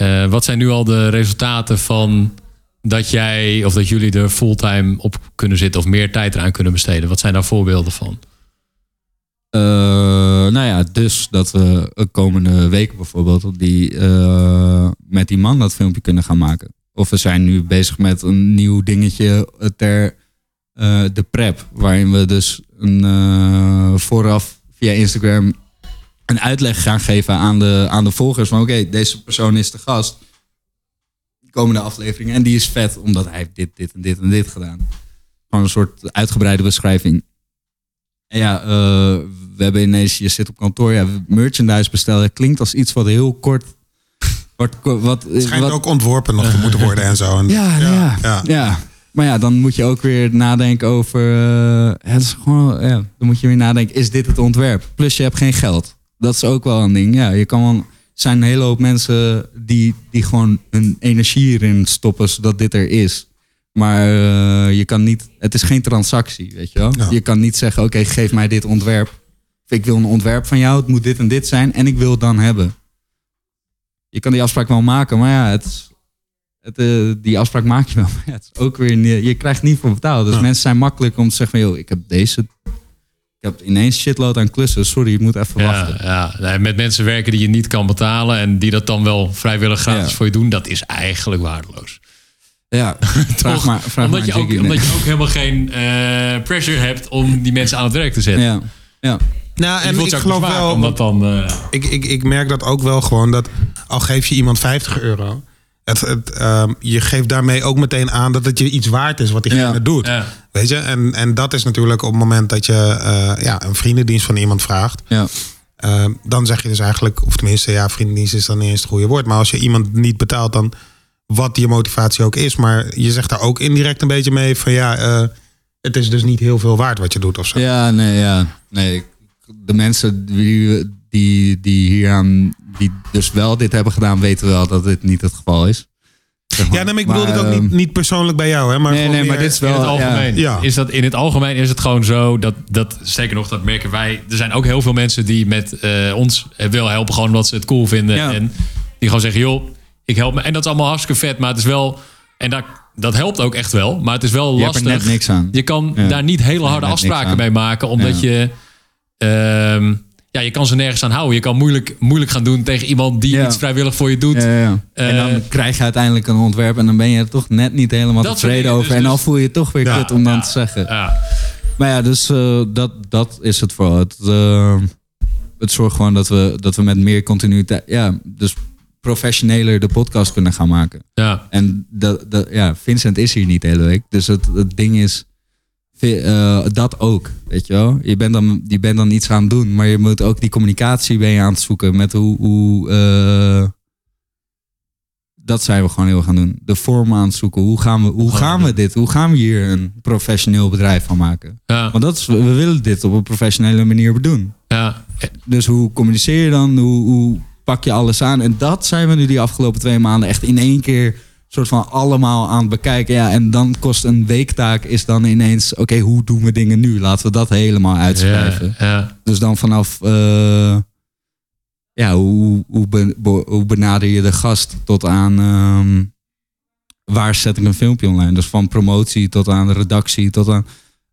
eh, wat zijn nu al de resultaten van dat jij of dat jullie er fulltime op kunnen zitten of meer tijd eraan kunnen besteden? Wat zijn daar voorbeelden van? Eh, nou ja, dus dat we de komende weken bijvoorbeeld die, eh, met die man dat filmpje kunnen gaan maken. Of we zijn nu bezig met een nieuw dingetje ter de prep. Waarin we dus een, vooraf via Instagram een uitleg gaan geven aan de, aan de volgers. Van oké, deze persoon is de gast. Komende aflevering. En die is vet, omdat hij heeft dit, dit en dit en dit gedaan. Gewoon een soort uitgebreide beschrijving. En ja, eh, we hebben ineens, je zit op kantoor, ja, merchandise bestellen. Klinkt als iets wat heel kort. Wat, wat, Het schijnt wat, ook ontworpen nog te moeten worden en zo. En- ja, ja, ja, ja. ja. Maar ja, dan moet je ook weer nadenken over. eh, het is gewoon, ja, dan moet je weer nadenken: is dit het ontwerp? Plus je hebt geen geld. Dat is ook wel een ding. Ja, je kan wel. Er zijn een hele hoop mensen die, die gewoon hun energie hierin stoppen zodat dit er is. Maar eh, je kan niet. Het is geen transactie, weet je wel? Ja. Je kan niet zeggen: oké, geef mij dit ontwerp. Ik wil een ontwerp van jou. Het moet dit en dit zijn. En ik wil het dan hebben. Je kan die afspraak wel maken, maar ja, het het, eh, die afspraak maak je wel. Maar ja, het is ook weer je krijgt niet voor betaald. Dus Ja. mensen zijn makkelijk om te zeggen van... joh, ik heb deze... Ik heb ineens shitload aan klussen. Sorry, ik moet even Ja, wachten. ja. Nee, met mensen werken die je niet kan betalen en die dat dan wel vrijwillig gratis Ja. voor je doen, dat is eigenlijk waardeloos. Ja, vraag maar, vraag omdat, maar je ook, omdat je ook helemaal geen eh, pressure hebt om die mensen aan het werk te zetten. Ja, ja. Nou, en ik geloof wel, Omdat dan, eh, ik, ik, ik merk dat ook wel gewoon dat al geef je iemand 50 euro, het, het, ehm, je geeft daarmee ook meteen aan dat het je iets waard is wat diegene Ja. doet. ja. Weet je? En, en dat is natuurlijk op het moment dat je eh, ja, een vriendendienst van iemand vraagt. ja. Ehm, dan zeg je dus eigenlijk, of tenminste, ja, vriendendienst is dan niet eens het goede woord. Maar als je iemand niet betaalt, dan wat je motivatie ook is. Maar je zegt daar ook indirect een beetje mee van ja, eh, het is dus niet heel veel waard wat je doet of zo. Ja, nee, ja. Nee, de mensen die, die, die hier aan, die dus wel dit hebben gedaan, weten wel dat dit niet het geval is. Zeg Ja, nee, maar ik bedoel het ook ehm, niet, niet persoonlijk bij jou, hè? Maar Nee, nee, maar dit is In wel... het algemeen, ja. Is dat, in het algemeen is het gewoon zo dat, dat, zeker nog, dat merken wij. Er zijn ook heel veel mensen die met eh, ons willen helpen, gewoon omdat ze het cool vinden. Ja. En die gewoon zeggen, joh, ik help me. En dat is allemaal hartstikke vet, maar het is wel. En dat, dat helpt ook echt wel, maar het is wel Je hebt er lastig. net niks aan. Je kan Ja. daar niet hele harde afspraken mee maken, omdat Ja. je. ehm, ja, je kan ze nergens aan houden. Je kan moeilijk, moeilijk gaan doen tegen iemand die Ja. iets vrijwillig voor je doet. Ja, ja. en Eh, dan krijg je uiteindelijk een ontwerp en dan ben je er toch net niet helemaal tevreden over. Dus- en dan dus- voel je het toch weer kut om dan te zeggen. Ja. Maar ja, dus eh, dat, dat is het vooral. Het, eh, het zorgt gewoon dat we, dat we met meer continuïteit, ja, dus professioneler de podcast kunnen gaan maken. Ja. En dat, dat, ja, Vincent is hier niet de hele week. Dus het, het ding is, eh, dat ook, weet je wel. Je bent, dan, je bent dan iets aan het doen, maar je moet ook die communicatie ben je aan het zoeken met hoe... hoe eh, dat zijn we gewoon heel gaan doen. De vorm aan het zoeken. Hoe gaan we, hoe gaan we dit? Hoe gaan we hier een professioneel bedrijf van maken? Ja. Want dat is, we willen dit op een professionele manier doen. Ja. Dus hoe communiceer je dan? Hoe, hoe pak je alles aan? En dat zijn we nu die afgelopen twee maanden echt in één keer soort van allemaal aan het bekijken. Ja, en dan kost een weektaak is dan ineens, oké, hoe doen we dingen nu? Laten we dat helemaal uitschrijven. Ja. Ja. Dus dan vanaf, eh, ja, hoe, hoe, hoe benader je de gast tot aan ehm, waar zet ik een filmpje online? Dus van promotie tot aan redactie tot aan.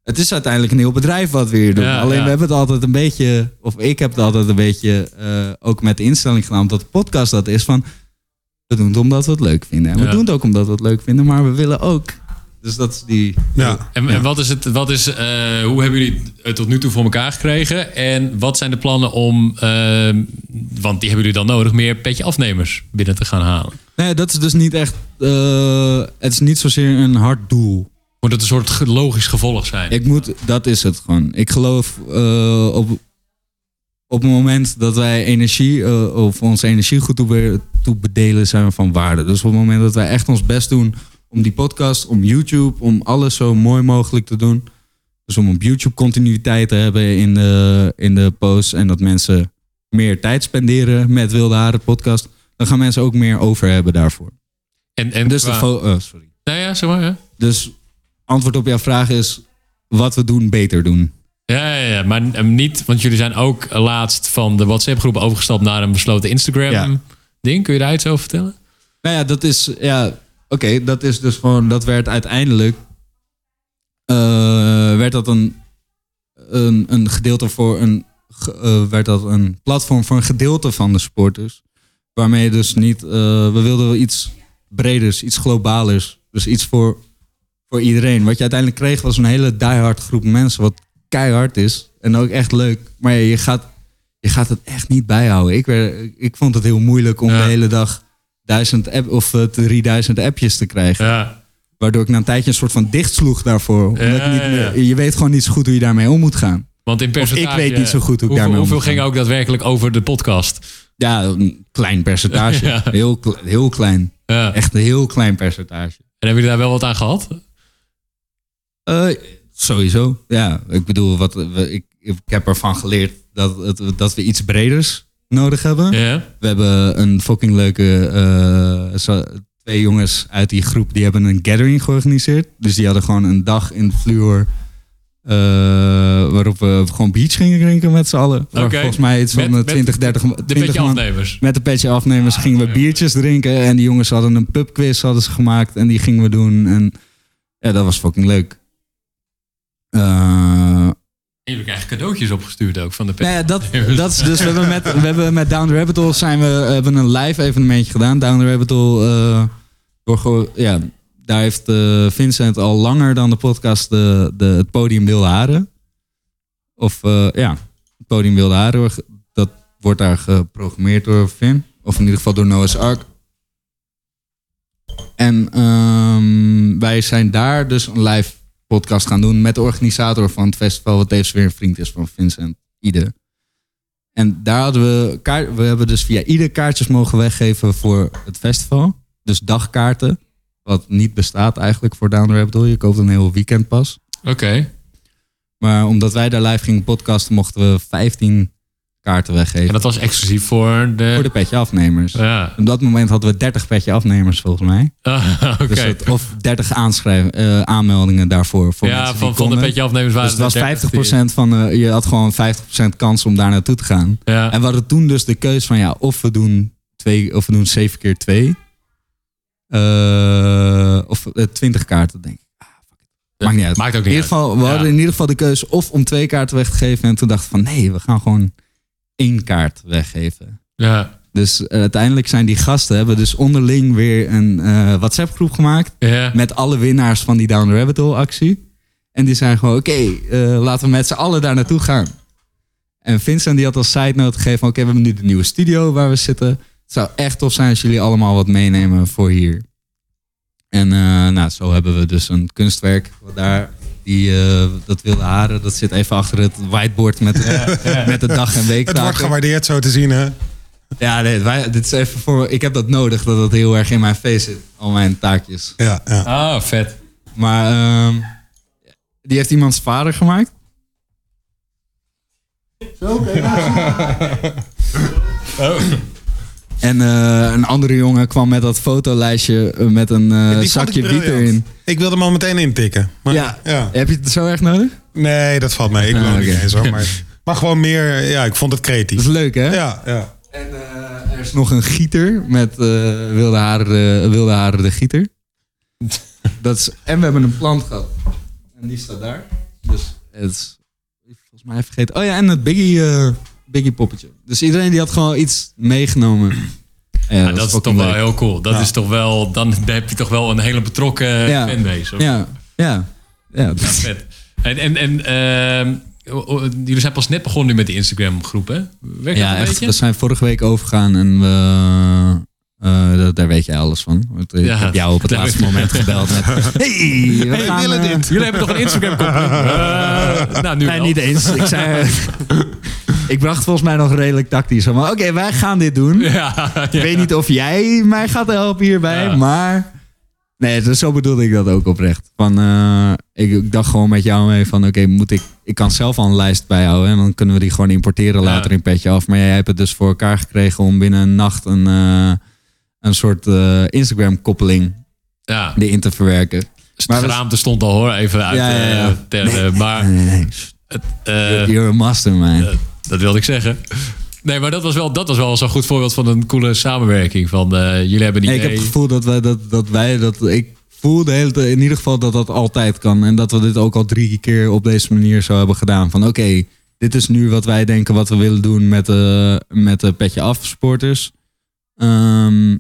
Het is uiteindelijk een heel bedrijf wat we hier doen. Ja, Alleen we hebben het altijd een beetje, of ik heb het altijd een beetje eh, ook met de instelling gedaan, omdat de podcast dat is van. We doen het omdat we het leuk vinden. En we doen het ook omdat we het leuk vinden, maar we willen ook. Dus dat is die. Ja. En, en wat is het, wat is, eh, hoe hebben jullie het tot nu toe voor elkaar gekregen? En wat zijn de plannen om, eh, want die hebben jullie dan nodig, meer petje afnemers binnen te gaan halen? Nee, dat is dus niet echt. eh, het is niet zozeer een hard doel. Moet het een soort logisch gevolg zijn? Ik moet, dat is het gewoon. Ik geloof eh, op, op het moment dat wij energie, eh, of onze energie goed toe, be- toe bedelen, zijn we van waarde. Dus op het moment dat wij echt ons best doen om die podcast, om YouTube, om alles zo mooi mogelijk te doen. Dus om op YouTube continuïteit te hebben in de, in de posts en dat mensen meer tijd spenderen met Wilde Haren podcast, dan gaan mensen ook meer over hebben daarvoor. En, en Dus de qua- oh, sorry. Nou ja, zeg maar. Dus antwoord op jouw vraag is wat we doen beter doen. Ja, ja, ja, maar eh, niet, want jullie zijn ook laatst van de WhatsApp-groep overgestapt naar een besloten Ja. Instagram-ding. Kun je daar iets over vertellen? Nou ja, dat is, ja, oké, dat is dus gewoon, dat werd uiteindelijk, eh, werd dat een, een, een gedeelte voor een, eh, werd dat een platform voor een gedeelte van de sporters. Waarmee je dus niet, eh, we wilden wel iets breders, iets globalers. Dus iets voor, voor iedereen. Wat je uiteindelijk kreeg was een hele diehard groep mensen, wat keihard is. En ook echt leuk. Maar ja, je gaat, je gaat het echt niet bijhouden. Ik, werd, ik vond het heel moeilijk om Ja. de hele dag duizend app, of eh, 3000 appjes te krijgen. Ja. Waardoor ik na een tijdje een soort van dichtsloeg daarvoor. Omdat ik niet meer- je weet gewoon niet zo goed hoe je daarmee om moet gaan. Want in percentage... weet niet zo goed hoe ik hoeveel, daarmee om Hoeveel ging ook daadwerkelijk over de podcast? Ja, een klein percentage. Ja. Heel, heel klein. Ja. Echt een heel klein percentage. En hebben jullie daar wel wat aan gehad? Eh, sowieso. Ja, ik bedoel, wat, ik, ik heb ervan geleerd dat, dat we iets breders nodig hebben. We hebben een fucking leuke. eh, twee jongens uit die groep die hebben een gathering georganiseerd. Dus die hadden gewoon een dag in de fluor. eh, waarop we gewoon beach gingen drinken met z'n allen. Volgens mij iets van Met- eh, met 20, 30, De 20 petje man. afnemers. Met de petje afnemers gingen we biertjes drinken. En die jongens hadden een pubquiz hadden ze gemaakt. En die gingen we doen. En ja, dat was fucking leuk. Eh, En jullie krijgen cadeautjes opgestuurd ook van de nou petje ja, dat, dat is dus. We hebben met, we hebben met Down the Rabbit Hole zijn we, hebben een live evenementje gedaan. Down the Rabbit Hole. eh, door ja, daar heeft eh, Vincent al langer dan de podcast de, de, het podium Wilde Haren. Of eh, ja, het podium Wilde Haren. Dat wordt daar geprogrammeerd door Vin. Of in ieder geval door Noah's Ark. En ehm, wij zijn daar dus een live podcast gaan doen met de organisator van het festival, wat tevens weer een vriend is van Vincent Ide. En daar hadden we, kaart, we hebben dus via ieder kaartjes mogen weggeven voor het festival. Dus dagkaarten, wat niet bestaat eigenlijk voor Down the Rabbit. Je koopt een heel weekendpas. Oké. Maar omdat wij daar live gingen podcasten, mochten we 15 kaarten weggeven. En dat was exclusief voor de... Voor de petje afnemers. Ja. Op dat moment hadden we 30 petje afnemers volgens mij. Ah, Oké. Dus het, of 30 aanschrijven, eh, aanmeldingen daarvoor. Voor ja, van, van de konden. petje afnemers waren Dus het was er 30 die- 50% van, eh, je had gewoon 50% kans om daar naartoe te gaan. Ja. En we hadden toen dus de keus van ja, of we doen twee, of we doen 7 keer 2. of eh, 20 kaarten, denk ik. Ah. Maakt niet uit. Maakt ook in niet ieder geval, we. Ja. hadden in ieder geval de keuze of om twee kaarten weg te geven. En toen dachten we van nee, we gaan gewoon één kaart weggeven. Ja. Dus eh, uiteindelijk zijn die gasten hebben dus onderling weer een eh, WhatsApp groep gemaakt Ja. met alle winnaars van die Down the Rabbit Hole actie. En die zijn gewoon, oké, eh, laten we met z'n allen daar naartoe gaan. En Vincent die had als side note gegeven van, oké, we hebben nu de nieuwe studio waar we zitten. Het zou echt tof zijn als jullie allemaal wat meenemen voor hier. En nou, zo hebben we dus een kunstwerk. Wat daar, die, eh, dat wilde haren, dat zit even achter het whiteboard met, met de dag en week. Het wordt gewaardeerd zo te zien, hè? Ja, nee, wij, dit is even voor. Ik heb dat nodig, dat het heel erg in mijn face zit. Al mijn taakjes. Ja, ja. Ah, vet. Maar ehm, die heeft iemands vader gemaakt. En eh, een andere jongen kwam met dat fotolijstje eh, met een eh, zakje wiet erin. Ik wilde hem al meteen intikken. Maar, Ja. ja. Heb je het zo erg nodig? Nee, dat valt mee. Ik Ah, wil niet oké. eens hoor. Maar, maar gewoon meer, ja, ik vond het Dat creatief. is leuk, hè? Ja, ja. En er is nog een gieter met wilde, haren, de- wilde haren de gieter. Dat is, en we hebben een plant gehad. En die staat daar. Dus het is volgens mij vergeten. Oh ja, en het Biggie, Biggie poppetje. Dus iedereen die had gewoon iets meegenomen. Ja, Ja, dat is toch wel heel cool. Dat Ja. is toch wel, dan heb je toch wel een hele betrokken fanbase. of- Ja, ja. Ja, vet. En, en, en ehm, jullie zijn pas net begonnen nu met die Instagram groep, hè? Werkt ja echt. We zijn vorige week overgegaan en we... eh, daar weet jij alles van. Want Ik Ja, heb jou op het laatste moment gebeld met... Hey, we gaan... willen dit. Jullie hebben toch een Instagram koppeling? Eh, nou, nu Nee, wel. niet eens. Ik zei... ik bracht volgens mij nog redelijk tactisch. van, maar Oké, wij gaan dit doen. Ja, ja. Ik weet niet of jij mij gaat helpen hierbij, Ja. maar... Nee, dus zo bedoelde ik dat ook oprecht. Van, eh, ik, ik dacht gewoon met jou mee van... Oké, moet ik... Ik kan zelf al een lijst bijhouden. En dan kunnen we die gewoon importeren Ja. later in Petje Af. Maar jij hebt het dus voor elkaar gekregen om binnen een nacht... een, eh, een soort eh, Instagram-koppeling Ja, erin te verwerken. dus Maar het geraamte stond al hoor, even uit. Ja, ja, ja. eh, ter- maar Nee, nee, nee. eh, You're a mastermind. dat wilde ik zeggen. Nee, maar dat was wel, dat was wel zo'n goed voorbeeld van een coole samenwerking. Van, jullie hebben Nee, idee. ik heb het gevoel dat wij dat, dat wij dat. Ik voel de hele tijd, in ieder geval dat dat altijd kan. En dat we dit ook al drie keer op deze manier zo hebben gedaan. Van oké, dit is nu wat wij denken wat we willen doen met de, met de petje af sporters. Ehm,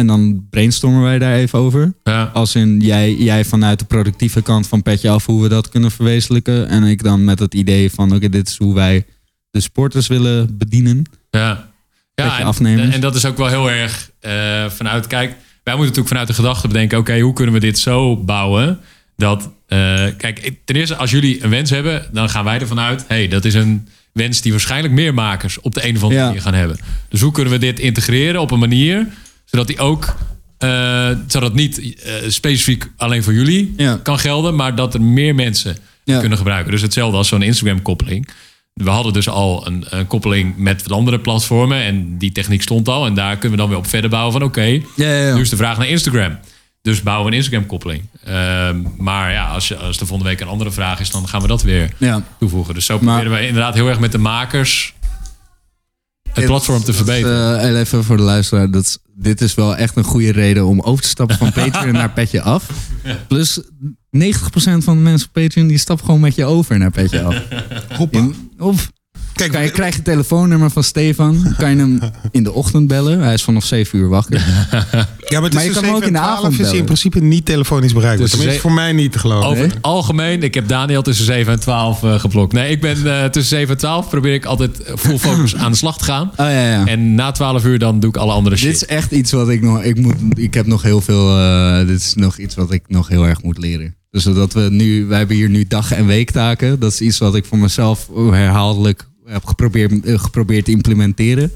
en dan brainstormen wij daar even over. Ja, Als in jij, jij vanuit de productieve kant van petje af hoe we dat kunnen verwezenlijken. En ik dan met het idee van oké, dit is hoe wij de sporters willen bedienen. ja. Ja, Beetje en, dat is ook wel heel erg eh, vanuit. Kijk, wij moeten natuurlijk vanuit de gedachte bedenken: oké, hoe kunnen we dit zo bouwen? Dat, eh, kijk, ten eerste, als jullie een wens hebben, dan gaan wij ervan uit: hey, dat is een wens die waarschijnlijk meer makers op de een of andere Ja. manier gaan hebben. Dus hoe kunnen we dit integreren op een manier zodat die ook, eh, zodat niet eh, specifiek alleen voor jullie Ja. kan gelden, maar dat er meer mensen Ja. kunnen gebruiken. Dus hetzelfde als zo'n Instagram-koppeling. We hadden dus al een, een koppeling met wat andere platformen. En die techniek stond al. En daar kunnen we dan weer op verder bouwen van... oké, Ja, ja, ja. nu is de vraag naar Instagram. Dus bouwen we een Instagram-koppeling. Ehm, maar ja, als, als er volgende week een andere vraag is... dan gaan we dat weer toevoegen. Dus zo Maar- proberen we inderdaad heel erg met de makers... het platform te Dat verbeteren. eh, even voor de luisteraar. Dat dit is wel echt een goede reden om over te stappen van Patreon naar Petje Af. Plus 90% van de mensen op Patreon die stappen gewoon met je over naar Petje Af. In- of Kijk, kan je, krijg je het telefoonnummer van Stefan. Kan je hem in de ochtend bellen. Hij is vanaf 7 uur wakker. ja, maar, het maar is je dus kan hem ook in de 7 en 12 avond is hij in bellen. principe niet telefonisch bereikbaar. Dus Tenminste, voor mij niet te geloven. Over nee. het algemeen, ik heb Daniel tussen 7 en 12 eh, geblokt. Nee, ik ben eh, tussen 7 en 12 probeer ik altijd full focus aan de slag te gaan. Oh ja, ja. En na 12 uur dan doe ik alle andere shit. Dit is echt iets wat ik nog. Ik, moet, ik heb nog heel veel. eh, dit is nog iets wat ik nog heel erg moet leren. Dus dat we nu. Wij hebben hier nu dag- en weektaken. Dat is iets wat ik voor mezelf herhaaldelijk heb geprobeerd, eh, geprobeerd te implementeren.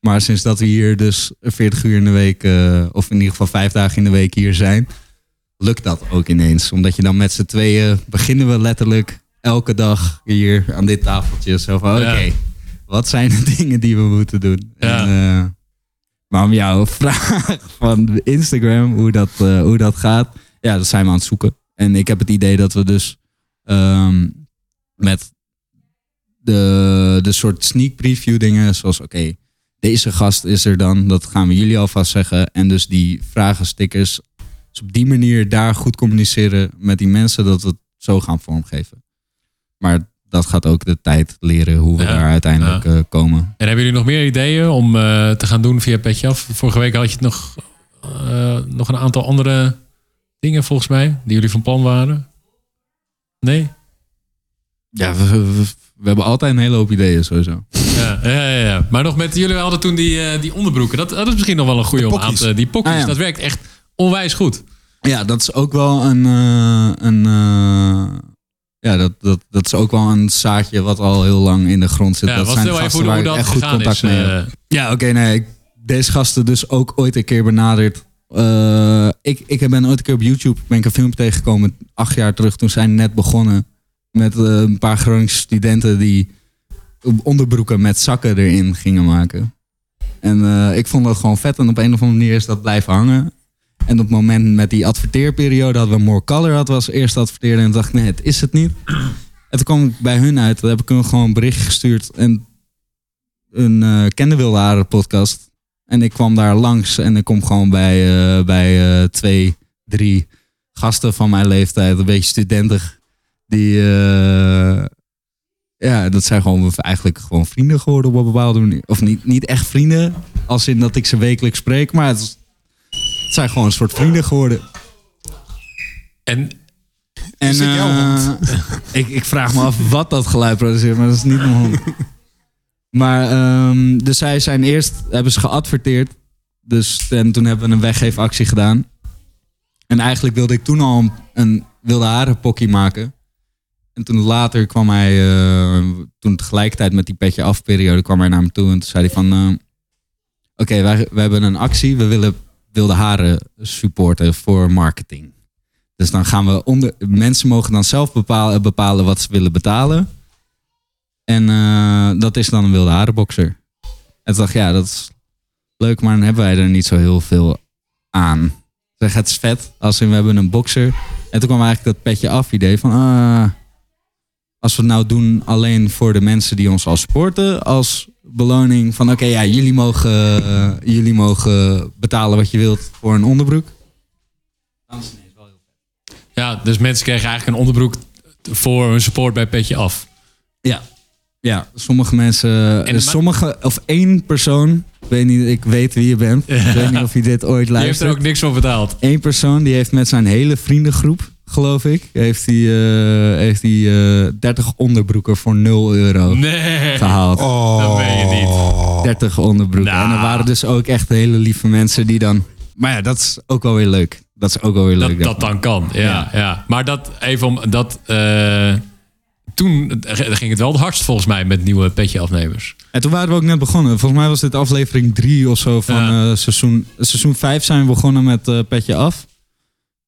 Maar sinds dat we hier dus 40 uur in de week. eh, of in ieder geval vijf dagen in de week hier zijn. Lukt dat ook ineens. Omdat je dan met z'n tweeën. beginnen we letterlijk elke dag hier aan dit tafeltje. Zo van: oké, Ja. wat zijn de dingen die we moeten doen? Ja. En, eh, maar om jouw vraag van Instagram, hoe dat, eh, hoe dat gaat, ja, dat zijn we aan het zoeken. En ik heb het idee dat we dus ehm, met de, de soort sneak preview dingen, zoals oké, deze gast is er dan, dat gaan we jullie alvast zeggen. En dus die vragen, stickers, dus op die manier daar goed communiceren met die mensen, dat we het zo gaan vormgeven. Maar dat gaat ook de tijd leren hoe we Ja, daar uiteindelijk eh, komen. En hebben jullie nog meer ideeën om eh, te gaan doen via Petje Af? Vorige week had je het nog, eh, nog een aantal andere dingen volgens mij, die jullie van plan waren. Nee? Ja, we, we- we hebben altijd een hele hoop ideeën sowieso. Ja, ja, ja, ja. Maar nog met jullie hadden toen die, eh, die onderbroeken. Dat, dat is misschien nog wel een goede De om aan pokkies. te... Die pokjes, Ah, ja. dat werkt echt onwijs goed. Ja, dat is ook wel een. eh, een eh, ja, dat, dat, dat is ook wel een zaadje wat al heel lang in de grond zit. Ja, dat zijn gasten hoe, hoe waar ik dat echt goed contact is. mee heb. Ja, oké, nee. ik- Deze gasten dus ook ooit een keer benaderd. Eh, ik, ik ben ooit een keer op YouTube ben ik een filmpje tegengekomen. Acht jaar terug, toen zijn net begonnen. Met eh, een paar Groningse studenten die onderbroeken met zakken erin gingen maken. En eh, ik vond dat gewoon vet. En op een of andere manier is dat blijven hangen. En op het moment met die adverteerperiode hadden we More Color had was eerst adverteerde. En dacht nee, het is het niet. En toen kwam ik bij hun uit. Toen heb ik hun gewoon een berichtje gestuurd. En een eh Kende Wilde podcast. En ik kwam daar langs en ik kom gewoon bij, bij twee, drie gasten van mijn leeftijd, een beetje studentig. Die, eh, ja, dat zijn gewoon eigenlijk gewoon vrienden geworden op een bepaalde manier. Of niet, niet echt vrienden, als in dat ik ze wekelijks spreek, maar het, zijn gewoon een soort vrienden geworden. En En eh, ik, ik vraag me af wat dat geluid produceert, maar dat is niet mijn hond. Maar ehm, dus zij zijn eerst, hebben ze geadverteerd. Dus en toen hebben we een weggeefactie gedaan. En eigenlijk wilde ik toen al een, een wilde haren pokkie maken. En toen later kwam hij, eh, toen tegelijkertijd met die petje af periode kwam hij naar me toe. En toen zei hij van, eh, oké, wij, wij hebben een actie. We willen wilde haren supporten voor marketing. Dus dan gaan we onder. Mensen mogen dan zelf bepalen, bepalen wat ze willen betalen. En eh, dat is dan een wilde harenboxer. En toen dacht ja, dat is leuk, maar dan hebben wij er niet zo heel veel aan. Zeg, het is vet. Als in, we hebben een boxer. En toen kwam eigenlijk dat petje af idee van. ah, als we het nou doen alleen voor de mensen die ons al supporten. Als beloning van oké, ja, jullie mogen, eh, jullie mogen betalen wat je wilt voor een onderbroek. Ja, dus mensen kregen eigenlijk een onderbroek voor hun support bij Petje Af. Ja. Ja, sommige mensen, En- eh, sommige, of één persoon, ik weet niet, ik weet wie je bent. Ik weet niet of je dit ooit Die heeft er luistert. ook niks voor betaald. Eén persoon die heeft met zijn hele vriendengroep, geloof ik, heeft hij eh, heeft hij eh 30 onderbroeken voor 0 euro Nee. gehaald. Oh. Dat meen je niet. 30 onderbroeken. Nou. En er waren dus ook echt hele lieve mensen die dan. Maar ja, dat is ook wel weer leuk. Dat is ook wel weer Dat, leuk. dat dan kan, ja, ja. Ja. Maar dat even om dat. eh, toen ging het wel het hardst volgens mij met nieuwe petje afnemers. En toen waren we ook net begonnen. Volgens mij was dit aflevering 3 of zo van Ja. eh, seizoen. Seizoen 5 zijn we begonnen met eh, Petje Af.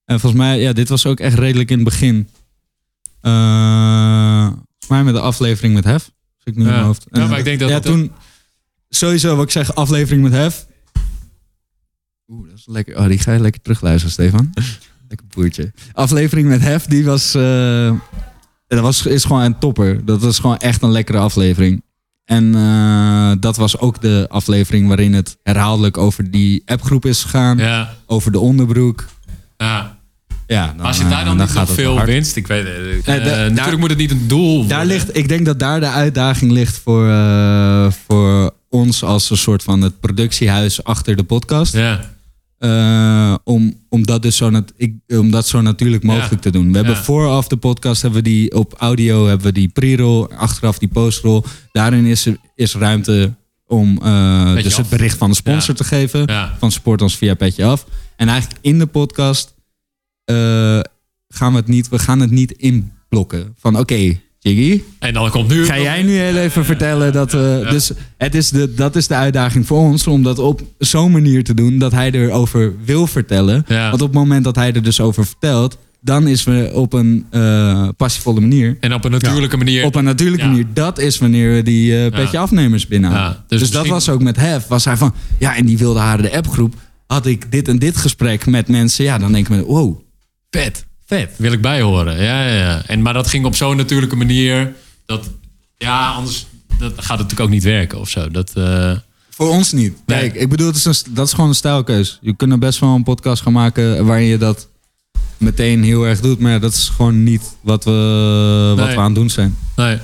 En volgens mij, ja, dit was ook echt redelijk in het begin. Eh, volgens mij met de aflevering met Hef. Als ik nu in Ja. mijn hoofd. Ja, maar ik denk dat Ja, dat- toen. Sowieso wat ik zeg, aflevering met Hef. Oeh, dat is lekker. Oh, die ga je lekker terugluisteren, Stefan. lekker boertje. Aflevering met Hef, die was. eh, dat was, is gewoon een topper. Dat was gewoon echt een lekkere aflevering. En eh, dat was ook de aflevering waarin het herhaaldelijk over die appgroep is gegaan. Ja, Over de onderbroek. ja. Ja, dan, Maar als je daar eh, dan, niet nog veel hard. winst, ik weet het. eh, Nee, da- natuurlijk daar- moet het niet een doel Daar worden. ligt, ik denk dat daar de uitdaging ligt voor, eh, voor ons als een soort van het productiehuis achter de podcast. Ja, Eh, om, om, dat dus zo nat- ik, om dat zo natuurlijk mogelijk Ja. te doen. We hebben Ja. vooraf de podcast, hebben we die op audio, hebben we die pre-roll, achteraf die post-roll. Daarin is, er- is ruimte om eh, dus af. het bericht van de sponsor Ja. te geven. ja. Van support ons via Petje Af. En eigenlijk in de podcast eh, gaan we het niet, we gaan het niet inblokken. Van oké, Jiggy, En dan komt nu... Ga jij nu heel even vertellen dat we. Dus het is de, dat is de uitdaging voor ons om dat op zo'n manier te doen dat hij erover wil vertellen. Ja. Want op het moment dat hij er dus over vertelt, dan is we op een eh passievolle manier. En op een natuurlijke manier. Op een natuurlijke Ja. manier. Dat is wanneer we die eh petje afnemers binnenhalen. Dus dus dat was ook met Hef. Was hij van, ja, en die wilde haren de appgroep. Had ik dit en dit gesprek met mensen. Ja, dan denk ik me, wow, vet. Vet. Wil ik bijhoren. Ja, ja, ja. En, maar dat ging op zo'n natuurlijke manier. Dat, ja, anders dat gaat het natuurlijk ook niet werken of zo. Dat, eh, Voor ons niet. Nee. Kijk, ik bedoel, het is een, dat is gewoon een stijlkeus. Je kunt er best wel een podcast gaan maken waarin je dat meteen heel erg doet. Maar ja, dat is gewoon niet wat we, wat Nee. we aan het doen zijn. nee.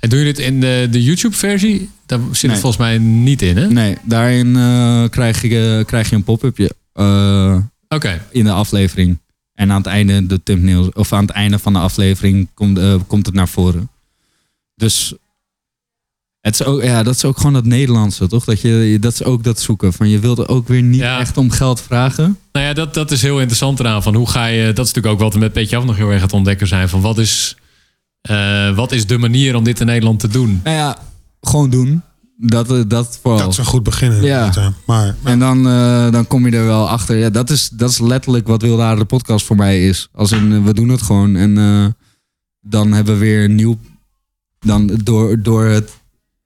En doe je dit in de, de YouTube-versie? Daar zit Nee. het volgens mij niet in, hè? Nee, daarin eh, krijg, je, krijg je een pop-upje eh, Oké. in de aflevering. En aan het einde de thumbnail, of aan het einde van de aflevering komt, eh, komt het naar voren. Dus het is ook, ja, dat is ook gewoon het Nederlandse, toch? Dat, je, dat is ook dat zoeken. Van je wilde ook weer niet Ja. echt om geld vragen. Nou ja, dat, dat is heel interessant eraan. Van hoe ga je, dat is natuurlijk ook wat we met Petje Af nog heel erg aan het ontdekken zijn. Van wat is, eh, wat is de manier om dit in Nederland te doen? Nou ja, gewoon doen. Dat, eh, dat vooral. Dat is een goed begin. ja. Maar En dan, eh, dan kom je er wel achter. Ja, dat is, dat is letterlijk wat Wilde Aarde de podcast voor mij is. Als in, eh, we doen het gewoon. En eh, dan hebben we weer een nieuw... Dan door, door het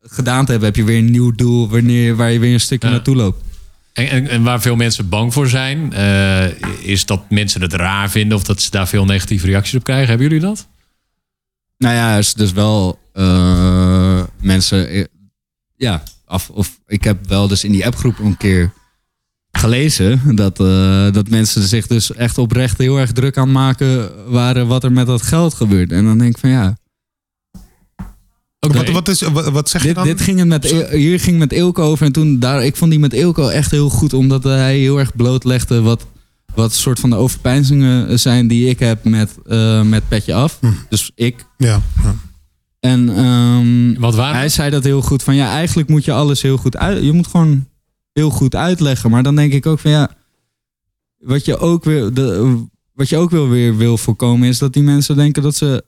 gedaan te hebben, heb je weer een nieuw doel... Wanneer, waar je weer een stukje Ja. naartoe loopt. En, en, en waar veel mensen bang voor zijn, eh, is dat mensen het raar vinden of dat ze daar veel negatieve reacties op krijgen. Hebben jullie dat? Nou ja, er is dus wel eh, mensen... ja, af, of ik heb wel dus in die appgroep een keer gelezen... Dat, eh, dat mensen zich dus echt oprecht heel erg druk aan maken waren... wat er met dat geld gebeurt. En dan denk ik van ja... Oké. wat, wat, is, wat, wat zeg je Dit, dan? dit ging het met, E- hier ging het met Ilko over. En toen, daar, ik vond die met Ilko echt heel goed. Omdat hij heel erg blootlegde wat, wat soort van de overpeinzingen zijn die ik heb met, eh, met Petje Af. Hm. Dus ik. Ja, ja. En ehm, Wat waren hij zei dat heel goed. Van ja, eigenlijk moet je alles heel goed uit. Je moet gewoon heel goed uitleggen. Maar dan denk ik ook van ja. Wat je ook weer, de, wat je ook wel weer wil voorkomen is dat die mensen denken dat ze,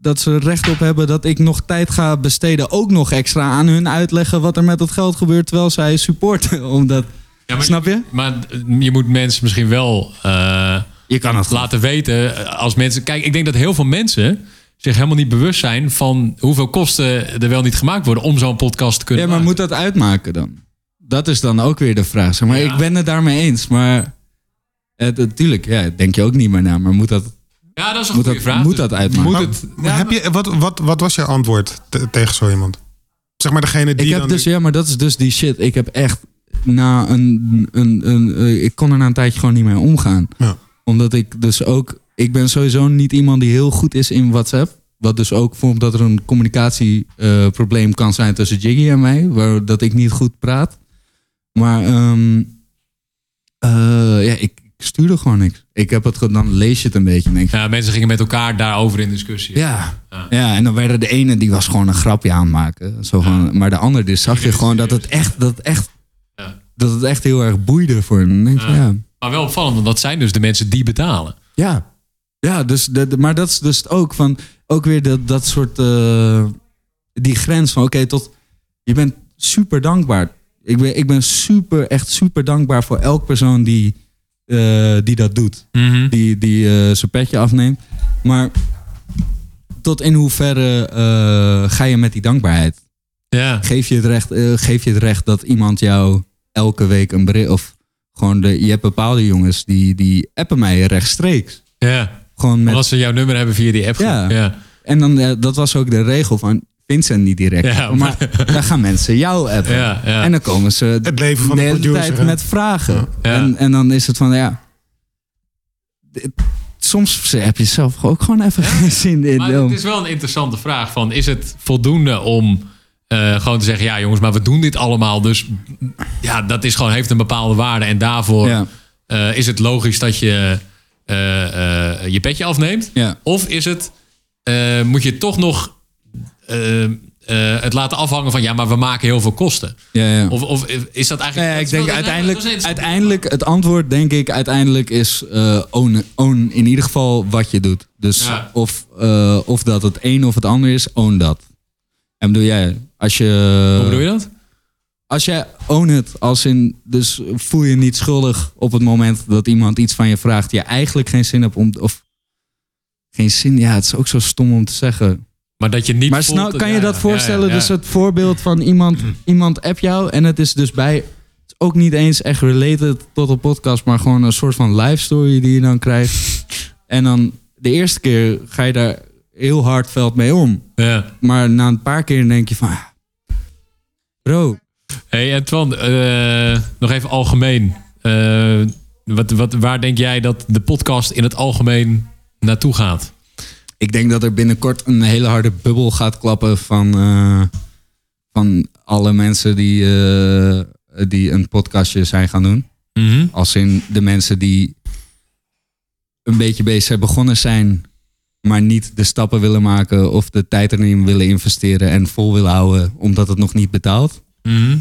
dat ze recht op hebben dat ik nog tijd ga besteden. Ook nog extra aan hun uitleggen wat er met dat geld gebeurt terwijl zij supporten. Omdat, Ja, maar, snap je? maar je moet mensen misschien wel eh, Je kan het laten weten eh, als mensen. Kijk, ik denk dat heel veel mensen zich helemaal niet bewust zijn van hoeveel kosten er wel niet gemaakt worden om zo'n podcast te kunnen Ja, maar maken. moet dat uitmaken dan? Dat is dan ook weer de vraag. Zeg maar Ja. ik ben het daarmee eens, maar het, natuurlijk, ja, denk je ook niet meer na. Maar moet dat, Ja, dat is een moet goede dat, vraag. moet dat uitmaken? Moet Maar, het, maar ja, heb je, wat, wat, wat was jouw antwoord te- tegen zo iemand? Zeg maar degene die Ik heb dan... dus, ja, maar dat is dus die shit. Ik heb echt na een, een, een ik kon er na een tijdje gewoon niet mee omgaan. Ja. Omdat ik dus ook, ik ben sowieso niet iemand die heel goed is in WhatsApp. Wat dus ook vormt dat er een communicatieprobleem kan zijn tussen Jiggy en mij. Waar dat ik niet goed praat. Maar ehm, eh, ja, ik, stuurde gewoon niks. Ik heb het, dan lees je het een beetje. En denk, ik, ja, mensen gingen met elkaar daarover in discussie. ja. Ja. ja, en dan werden de ene die was gewoon een grapje aan het maken. Zo van, Maar de andere die zag je gewoon dat het echt, dat het echt, Ja. dat het echt heel erg boeide voor hem. Denk ik ja. Maar wel opvallend, want dat zijn dus de mensen die betalen. Ja, ja dus de, de- maar dat is dus ook van ook weer dat, dat soort eh, die grens van oké tot je bent super dankbaar. Ik ben, ik ben super echt super dankbaar voor elk persoon die, eh, die dat doet, die, die eh, zijn petje afneemt. Maar tot in hoeverre ga je met die dankbaarheid? Ja. Geef je het recht, geef je het recht dat iemand jou elke week een bericht of gewoon de, je hebt bepaalde jongens die, die appen mij rechtstreeks. ja. Gewoon met Omdat ze jouw nummer hebben via die app. Ja. ja. En dan, eh, dat was ook de regel van Vincent niet direct. Ja, maar, dan gaan mensen jou appen. Ja, ja. En dan komen ze Het leven van de de hele producer. tijd hè? met vragen. Ja. En, en dan is het van, ja... dit- Soms heb je zelf ook gewoon even geen zin in. Maar het is wel een interessante vraag. Van, is het voldoende om eh, gewoon te zeggen... ja jongens, maar we doen dit allemaal. Dus ja, dat is gewoon, heeft een bepaalde waarde. En daarvoor Ja, eh, is het logisch dat je je petje afneemt. ja. Of is het, eh, moet je toch nog eh, eh, het laten afhangen van... ja, maar we maken heel veel kosten. ja, ja. Of, of is dat eigenlijk... Ik denk uiteindelijk, uiteindelijk, het antwoord denk ik uiteindelijk is eh own, own in ieder geval wat je doet. Dus Ja. of, eh, of dat het een of het ander is, own dat. En bedoel jij, als je... Hoe bedoel je dat? Als jij own het, als in, dus voel je niet schuldig op het moment dat iemand iets van je vraagt, die je eigenlijk geen zin hebt om, of geen zin, ja, het is ook zo stom om te zeggen. Maar dat je niet Maar snel, kan je ja, dat voorstellen? ja, ja. Dus het voorbeeld van iemand, iemand app jou en het is dus bij, het is ook niet eens echt related tot een podcast, maar gewoon een soort van live story die je dan krijgt. En dan de eerste keer ga je daar heel hardveld mee om. Ja. Maar na een paar keer denk je van, ah, bro, Hey Antoine, eh, nog even algemeen. Eh, wat, wat, waar denk jij dat de podcast in het algemeen naartoe gaat? ik denk dat er binnenkort een hele harde bubbel gaat klappen van, eh, van alle mensen die, die een podcastje zijn gaan doen. Mhm. Als in de mensen die een beetje bezig begonnen zijn, maar niet de stappen willen maken of de tijd erin willen investeren en vol willen houden omdat het nog niet betaalt. Mhm.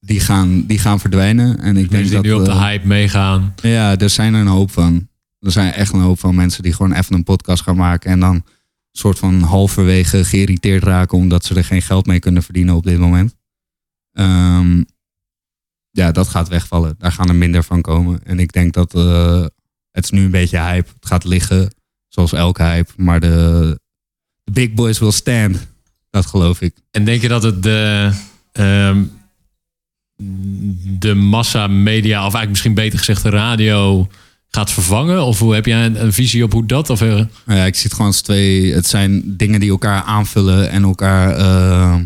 Die gaan, die gaan verdwijnen. En ik denk Mensen die dat nu op de eh, hype meegaan. ja, er zijn er een hoop van. Er zijn echt een hoop van mensen die gewoon even een podcast gaan maken en dan soort van halverwege geïrriteerd raken omdat ze er geen geld mee kunnen verdienen op dit moment. Ehm, ja, dat gaat wegvallen. Daar gaan er minder van komen. En ik denk dat eh, het is nu een beetje hype. Het gaat liggen, zoals elke hype. Maar de, de big boys will stand. Dat geloof ik. En denk je dat het de, ehm, de massa media, of eigenlijk misschien beter gezegd de radio, gaat vervangen? Of hoe heb jij een, visie op hoe dat? Of, eh, Nou Ja, ik zie het gewoon als twee. Het zijn dingen die elkaar aanvullen en elkaar. eh,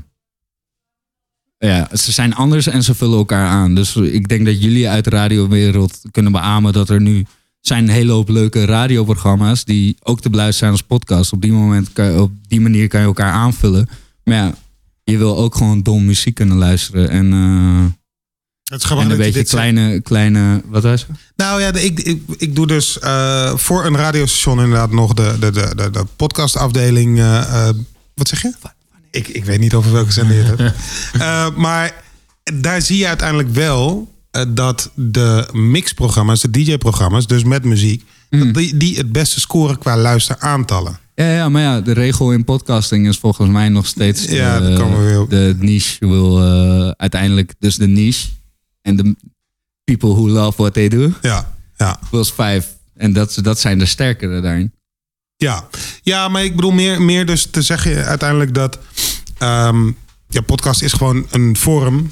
ja, ze zijn anders en ze vullen elkaar aan. Dus ik denk dat jullie uit de radiowereld kunnen beamen dat er nu zijn een hele hoop leuke radioprogramma's die ook te beluisteren zijn als podcast. Op die, moment op die manier kan je elkaar aanvullen. Maar ja, je wil ook gewoon dom muziek kunnen luisteren en, eh, Het is gewoon en een dat je beetje zegt. kleine, kleine. Wat was het? Nou ja, ik, ik, ik doe dus eh, voor een radiostation inderdaad nog de, de, de, de, de podcastafdeling. eh, eh, wat zeg je? Ik, ik weet niet over welke zender je het hebt. Maar daar zie je uiteindelijk wel dat de mixprogramma's, de DJ-programma's, dus met muziek, dat die, die het beste scoren qua luisteraantallen. Ja, ja, maar ja, de regel in podcasting is volgens mij nog steeds. Ja, eh, daar komen we weer op. De niche wil uiteindelijk, dus de niche en de people who love what they do, Ja, ja. was vijf. En dat, dat zijn de sterkere daarin. Ja, ja maar ik bedoel meer, meer dus te zeggen uiteindelijk dat... ehm, ja, podcast is gewoon een vorm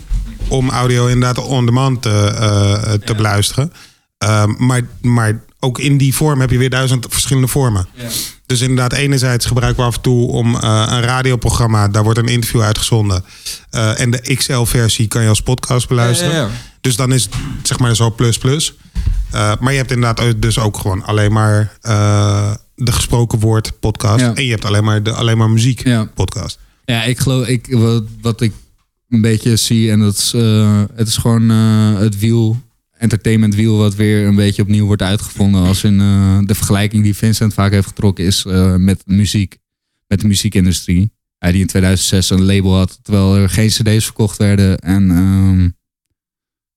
om audio inderdaad on-demand te, eh, te beluisteren. Ehm, maar, maar ook in die vorm heb je weer duizend verschillende vormen. Dus inderdaad, enerzijds gebruiken we af en toe om eh, een radioprogramma... daar wordt een interview uitgezonden. Eh, en de XL-versie kan je als podcast beluisteren. Ja, ja, ja. Dus dan is het zeg maar zo plus plus. Eh, maar je hebt inderdaad dus ook gewoon alleen maar de gesproken woord podcast. En je hebt alleen maar de alleen maar muziek Ja. podcast. Ja, ik geloof, ik, wat, wat ik een beetje zie, en dat is, het is gewoon het wiel, entertainment wiel, wat weer een beetje opnieuw wordt uitgevonden. Als in eh, de vergelijking die Vincent vaak heeft getrokken is eh, met muziek, met de muziekindustrie. Hij die in 2006 een label had, terwijl er geen cd's verkocht werden en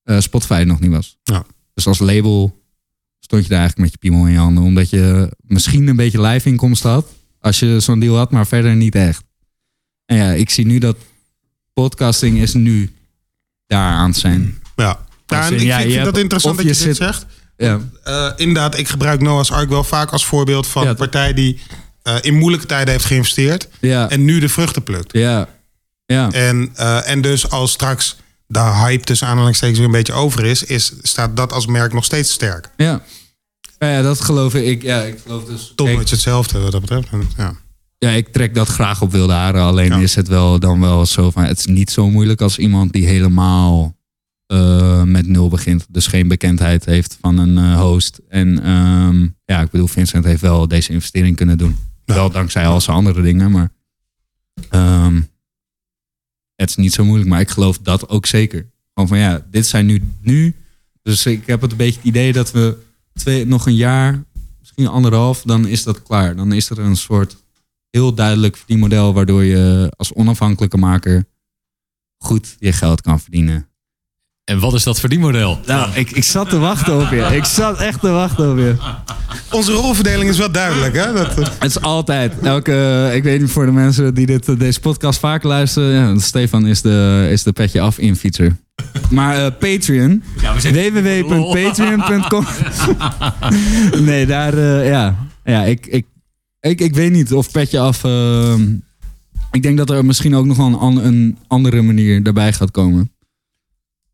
eh, Spotify nog niet was. Ja. Dus als label stond je daar eigenlijk met je piemel in je handen, omdat je misschien een beetje live inkomsten had, als je zo'n deal had, maar verder niet echt. En ja, ik zie nu dat podcasting is nu daar aan het zijn. Ja. Ja, ik ja, vind, dat interessant dat je, dit zit- zegt. Ja, Eh, inderdaad, ik gebruik Noah's Ark wel vaak als voorbeeld van Ja, een partij die eh, in moeilijke tijden heeft geïnvesteerd ja, en nu de vruchten plukt. ja, ja. En, eh, en dus als straks de hype tussen aanhalingstekens weer een beetje over is, is, staat dat als merk nog steeds sterk. ja. Dat geloof ik. Ja, ik geloof dus. Toch Kijk, met hetzelfde wat dat betreft. Ja. ja, ik trek dat graag op wilde haren. Alleen Ja. is het wel dan wel zo van. Het is niet zo moeilijk als iemand die helemaal eh, met nul begint. Dus geen bekendheid heeft van een eh, host. En ehm, ja, ik bedoel, Vincent heeft wel deze investering kunnen doen. Ja. Wel dankzij al zijn andere dingen, maar. ehm, het is niet zo moeilijk, maar ik geloof dat ook zeker. Gewoon van ja, dit zijn nu, nu. Dus ik heb het een beetje het idee dat we twee, nog een jaar, misschien anderhalf, dan is dat klaar. Dan is er een soort heel duidelijk verdienmodel waardoor je als onafhankelijke maker goed je geld kan verdienen. En wat is dat verdienmodel? Nou, ik, ik zat te wachten op je. Ik zat echt te wachten op je. Onze rolverdeling is wel duidelijk, hè? Dat, eh, Het is altijd. Elke, ik weet niet voor de mensen die dit, deze podcast vaak luisteren. Ja, Stefan is de, is de petje af in fietser. Maar eh, Patreon. www.patreon.com Nee, daar, eh, ja. Ja, ik, ik, ik, ik weet niet of petje af... eh, ik denk dat er misschien ook nog wel een, een andere manier daarbij gaat komen.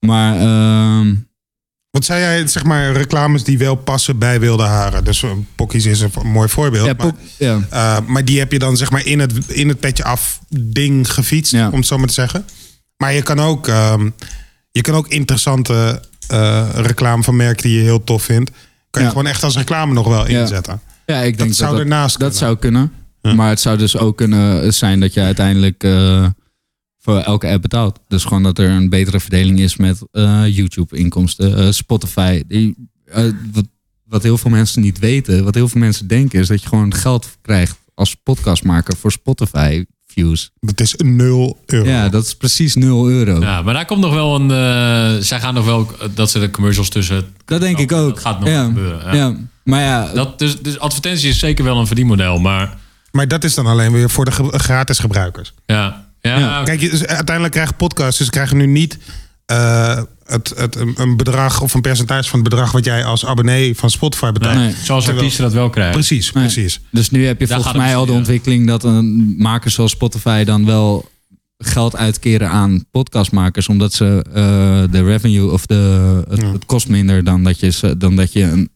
Maar ehm, Wat zei jij, zeg maar, reclames die wel passen bij wilde haren? Dus uh, Pokkies is een mooi voorbeeld. ja, maar, ja. eh, maar die heb je dan zeg maar in het, in het petje af ding gefietst, Ja. om het zo maar te zeggen. Maar je kan ook, ehm, je kan ook interessante eh, reclame van merken die je heel tof vindt. Kan je gewoon echt als reclame nog wel inzetten. ja, ik denk Dat zou dat, ernaast dat kunnen. zou kunnen. Maar het zou dus ook kunnen zijn dat je uiteindelijk eh, voor elke app betaalt. Dus gewoon dat er een betere verdeling is met eh, YouTube-inkomsten, eh, Spotify. Die, eh, wat, wat heel veel mensen niet weten, wat heel veel mensen denken, is dat je gewoon geld krijgt als podcastmaker voor Spotify-views. Dat is 0 euro. Ja, dat is precies 0 euro. Ja, maar daar komt nog wel een. eh, zij gaan nog wel dat ze de commercials tussen. Dat denk ik ook. Dat gaat nog ja. gebeuren. Ja. Ja. Maar ja, Dat, dus, dus advertentie is zeker wel een verdienmodel, maar Maar dat is dan alleen weer voor de ge- gratis gebruikers. ja. Ja, Ja. Kijk, je- dus uiteindelijk krijgen podcasters krijgen nu niet eh, het, het, een bedrag of een percentage van het bedrag wat jij als abonnee van Spotify betaalt. Nee. zoals Terwijl- artiesten dat wel krijgen. Precies, Nee. precies. Dus nu heb je Daar volgens mij al de ontwikkeling dat een maker zoals Spotify dan wel geld uitkeren aan podcastmakers, omdat ze eh, de revenue of de, het, Ja. het kost minder dan dat je, dan dat je een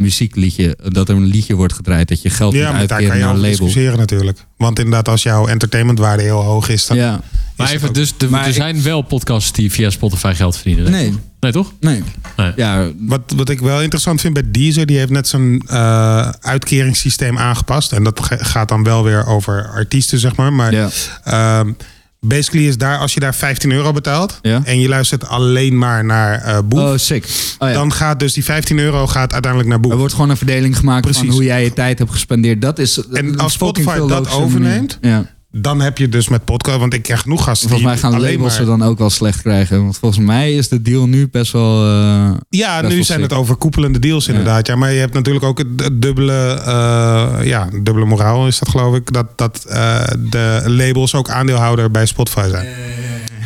muziekliedje, dat er een liedje wordt gedraaid, dat je geld Ja, moet uitkeren je naar een label. discussiëren natuurlijk. Want inderdaad, als jouw entertainmentwaarde heel hoog is, dan Ja, Maar even, ook- dus de, Maar er ik- zijn wel podcasts die via Spotify geld verdienen. nee, Nee, toch? nee. Nee. Ja, Wat, wat ik wel interessant vind bij Deezer, die heeft net zijn eh, uitkeringssysteem aangepast. En dat gaat dan wel weer over artiesten, zeg maar. Maar ja, ehm, basically is daar, als je daar 15 euro betaalt Ja. en je luistert alleen maar naar Boef, oh sick. Oh, ja. dan gaat dus die 15 euro gaat uiteindelijk naar Boef. er wordt gewoon een verdeling gemaakt van hoe jij je tijd hebt gespendeerd. Dat is En als Spotify dat overneemt. Ja. Dan heb je dus met podcast, want ik krijg genoeg gasten Volgens mij gaan alleen labels maar... ze dan ook wel slecht krijgen. Want volgens mij is de deal nu best wel... eh, Ja, Best nu wel zijn sick. het overkoepelende deals inderdaad. Ja. maar je hebt natuurlijk ook het, dubbele, eh, ja, dubbele moraal is dat geloof ik. Dat, dat eh, de labels ook aandeelhouder bij Spotify zijn.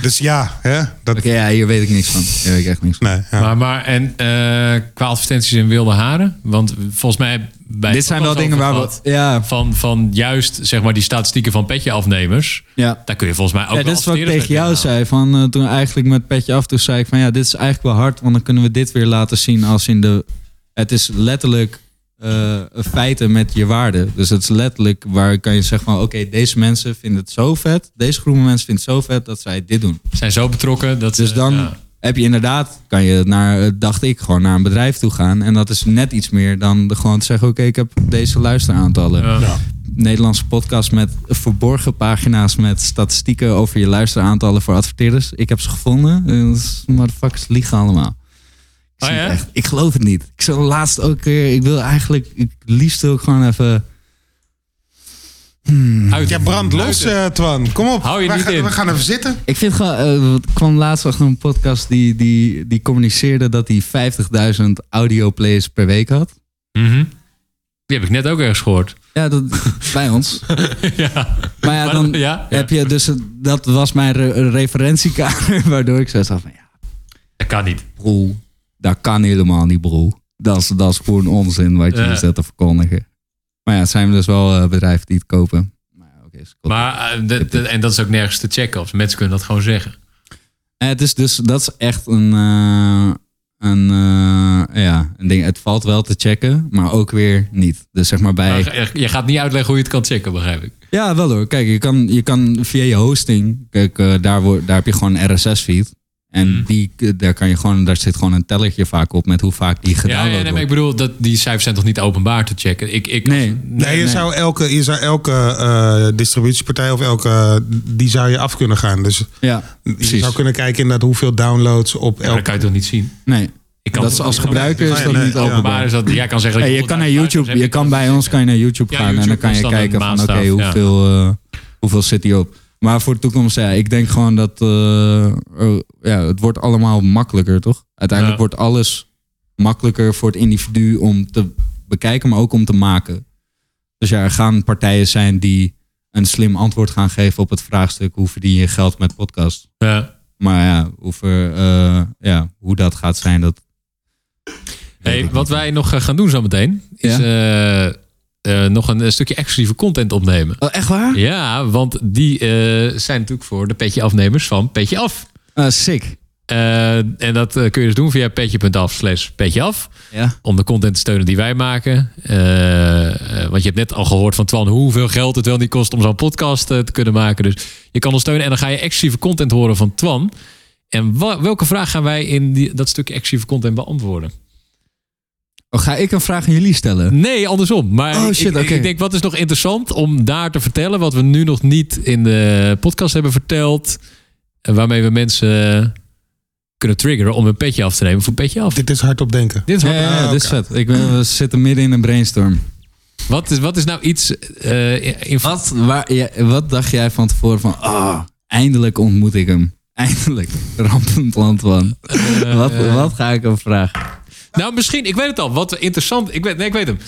Dus ja, hè, dat, ja, hier weet ik niks van. Hier weet ik echt niks van. nee, ja. Maar, maar en eh, qua advertenties in wilde haren? Want volgens mij... Bij Dit zijn wel dingen waar we... Ja, Van, van juist zeg maar die statistieken van petje afnemers. ja. Daar kun je volgens mij ook ja dit is wat ik tegen jou zei. Van, eh, toen eigenlijk met petje af, toen zei ik van ja, dit is eigenlijk wel hard. Want dan kunnen we dit weer laten zien als in de... Het is letterlijk eh, feiten met je waarde. Dus het is letterlijk waar kan je zeggen van oké, deze mensen vinden het zo vet. Deze groep mensen vindt het zo vet dat zij dit doen. Zijn zo betrokken dat Dus dan ja. Heb je inderdaad, kan je naar, eh, dacht ik, gewoon naar een bedrijf toe gaan. En dat is net iets meer dan de, gewoon te zeggen, oké, ik heb deze luisteraantallen. Ja. Ja. Nederlandse podcast met verborgen pagina's met statistieken over je luisteraantallen voor adverteerders. Ik heb ze gevonden. Is- Motherfuckers liegen allemaal. Ik, Oh het ja? echt. ik geloof het niet. Ik zou laatst ook weer, ik wil eigenlijk, ik liefst ook gewoon even... Hmm. Uit- Ja, brand los, eh, Twan. Kom op. Hou je we, niet gaan, in. we gaan even zitten. Ik vind gewoon, eh, ik kwam laatst achter een podcast die, die, die communiceerde dat hij 50.000 audioplays per week had. Mhm. Die heb ik net ook ergens gehoord. Ja, dat, bij ons. ja. Maar ja, dan dat- ja, ja. heb je dus, dat was mijn re- referentiekader, waardoor ik zo van, ja, Dat kan niet. bro, dat kan helemaal niet, bro. Dat is, dat is gewoon onzin wat je hier zit te verkondigen. Maar ja, het zijn dus wel eh, bedrijven die het kopen. Maar, ja. Maar, eh, de- de- en dat is ook nergens te checken. Of mensen kunnen dat gewoon zeggen. Eh, Het is dus, dat is echt een, een, ja, een ding. Het valt wel te checken, maar ook weer niet. Dus zeg maar bij... Maar je- gaat niet uitleggen hoe je het kan checken, begrijp ik. Ja, wel hoor. Kijk, je kan, je kan via je hosting, kijk, daar, wordt daar heb je gewoon een RSS-feed. En Mhm. die, eh, daar, kan je gewoon, daar zit gewoon een tellertje vaak op met hoe vaak die Ja, gedownload ja nee, maar wordt. ik bedoel, dat, die cijfers zijn toch niet openbaar te checken? Ik, ik, Nee. Nee, je, nee. Zou elke, je zou elke eh, distributiepartij of elke... Die zou je af kunnen gaan. Dus Ja, je precies. zou kunnen kijken inderdaad hoeveel downloads op Ja, maar dat elke... kan je toch niet zien? Nee, Ik kan dat is als gebruiker is ja, dat nee, niet ja. openbaar. Is dat, jij kan zeggen... dat Hey, je je kan naar 100.000 YouTube, je kan bij ons kan je naar YouTube Ja, gaan en dan kan je kijken van oké, ja. hoeveel, eh, hoeveel zit die op. Maar voor de toekomst, ja, ik denk gewoon dat eh, oh, ja, het wordt allemaal makkelijker, toch? Uiteindelijk Ja. wordt alles makkelijker voor het individu om te bekijken, maar ook om te maken. Dus ja, er gaan partijen zijn die een slim antwoord gaan geven op het vraagstuk hoe verdien je geld met podcast. Ja. Maar ja, hoe, ver, eh, ja, hoe dat gaat zijn, dat. Hey, wat wij nog eh, gaan doen zometeen... is Ja? Eh, nog een, een stukje exclusieve content opnemen. Oh, echt waar? Ja, want die eh, zijn natuurlijk voor de petje afnemers van Petje Af. Ah, sick. Eh, en dat eh, kun je dus doen via petje.af slash petje af. Ja. Om de content te steunen die wij maken. Eh, eh, want je hebt net al gehoord van Twan hoeveel geld het wel niet kost om zo'n podcast eh, te kunnen maken. Dus je kan ons steunen en dan ga je exclusieve content horen van Twan. En welke vraag gaan wij in die, dat stukje exclusieve content beantwoorden? Oh, ga ik een vraag aan jullie stellen? Nee, andersom. Maar Oh, ik- shit, ik, oké. ik denk, wat is nog interessant om daar te vertellen... wat we nu nog niet in de podcast hebben verteld... en waarmee we mensen kunnen triggeren om een petje af te nemen voor petje af. Dit is hardop denken. Dit is Ja, wat, ja, ja, Ah, dit is vet. Ik ben, we zitten midden in een brainstorm. wat, is, wat is nou iets... eh, in, Wat, waar, ja, wat dacht jij van tevoren van... Ah, eindelijk ontmoet ik hem. Eindelijk. Rampend land van. eh, wat, wat ga ik hem vragen? Nou, misschien, ik weet het al. Wat interessant, ik weet, nee, ik weet hem.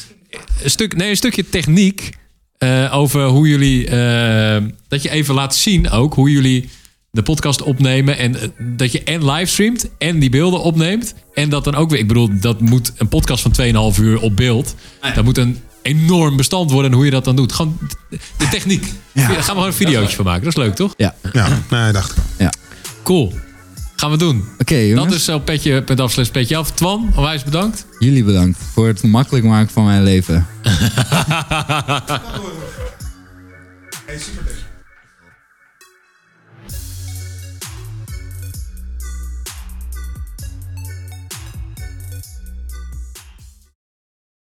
Een, stuk, nee, een stukje techniek eh, over hoe jullie, eh, dat je even laat zien ook hoe jullie de podcast opnemen en eh, dat je en livestreamt en die beelden opneemt en dat dan ook weer, ik bedoel, dat moet een podcast van 2,5 uur op beeld. Dat moet een enorm bestand worden en hoe je dat dan doet. Gewoon de, techniek. Daar gaan we gewoon een videootje van maken. Dat is leuk, toch? Ja, Ja, nee, dacht ik. Cool. Gaan we doen. oké jongens. Dat is zo petje, punt af, slash petje af. Twan, onwijs bedankt. Jullie bedankt voor het makkelijk maken van mijn leven. Hey, super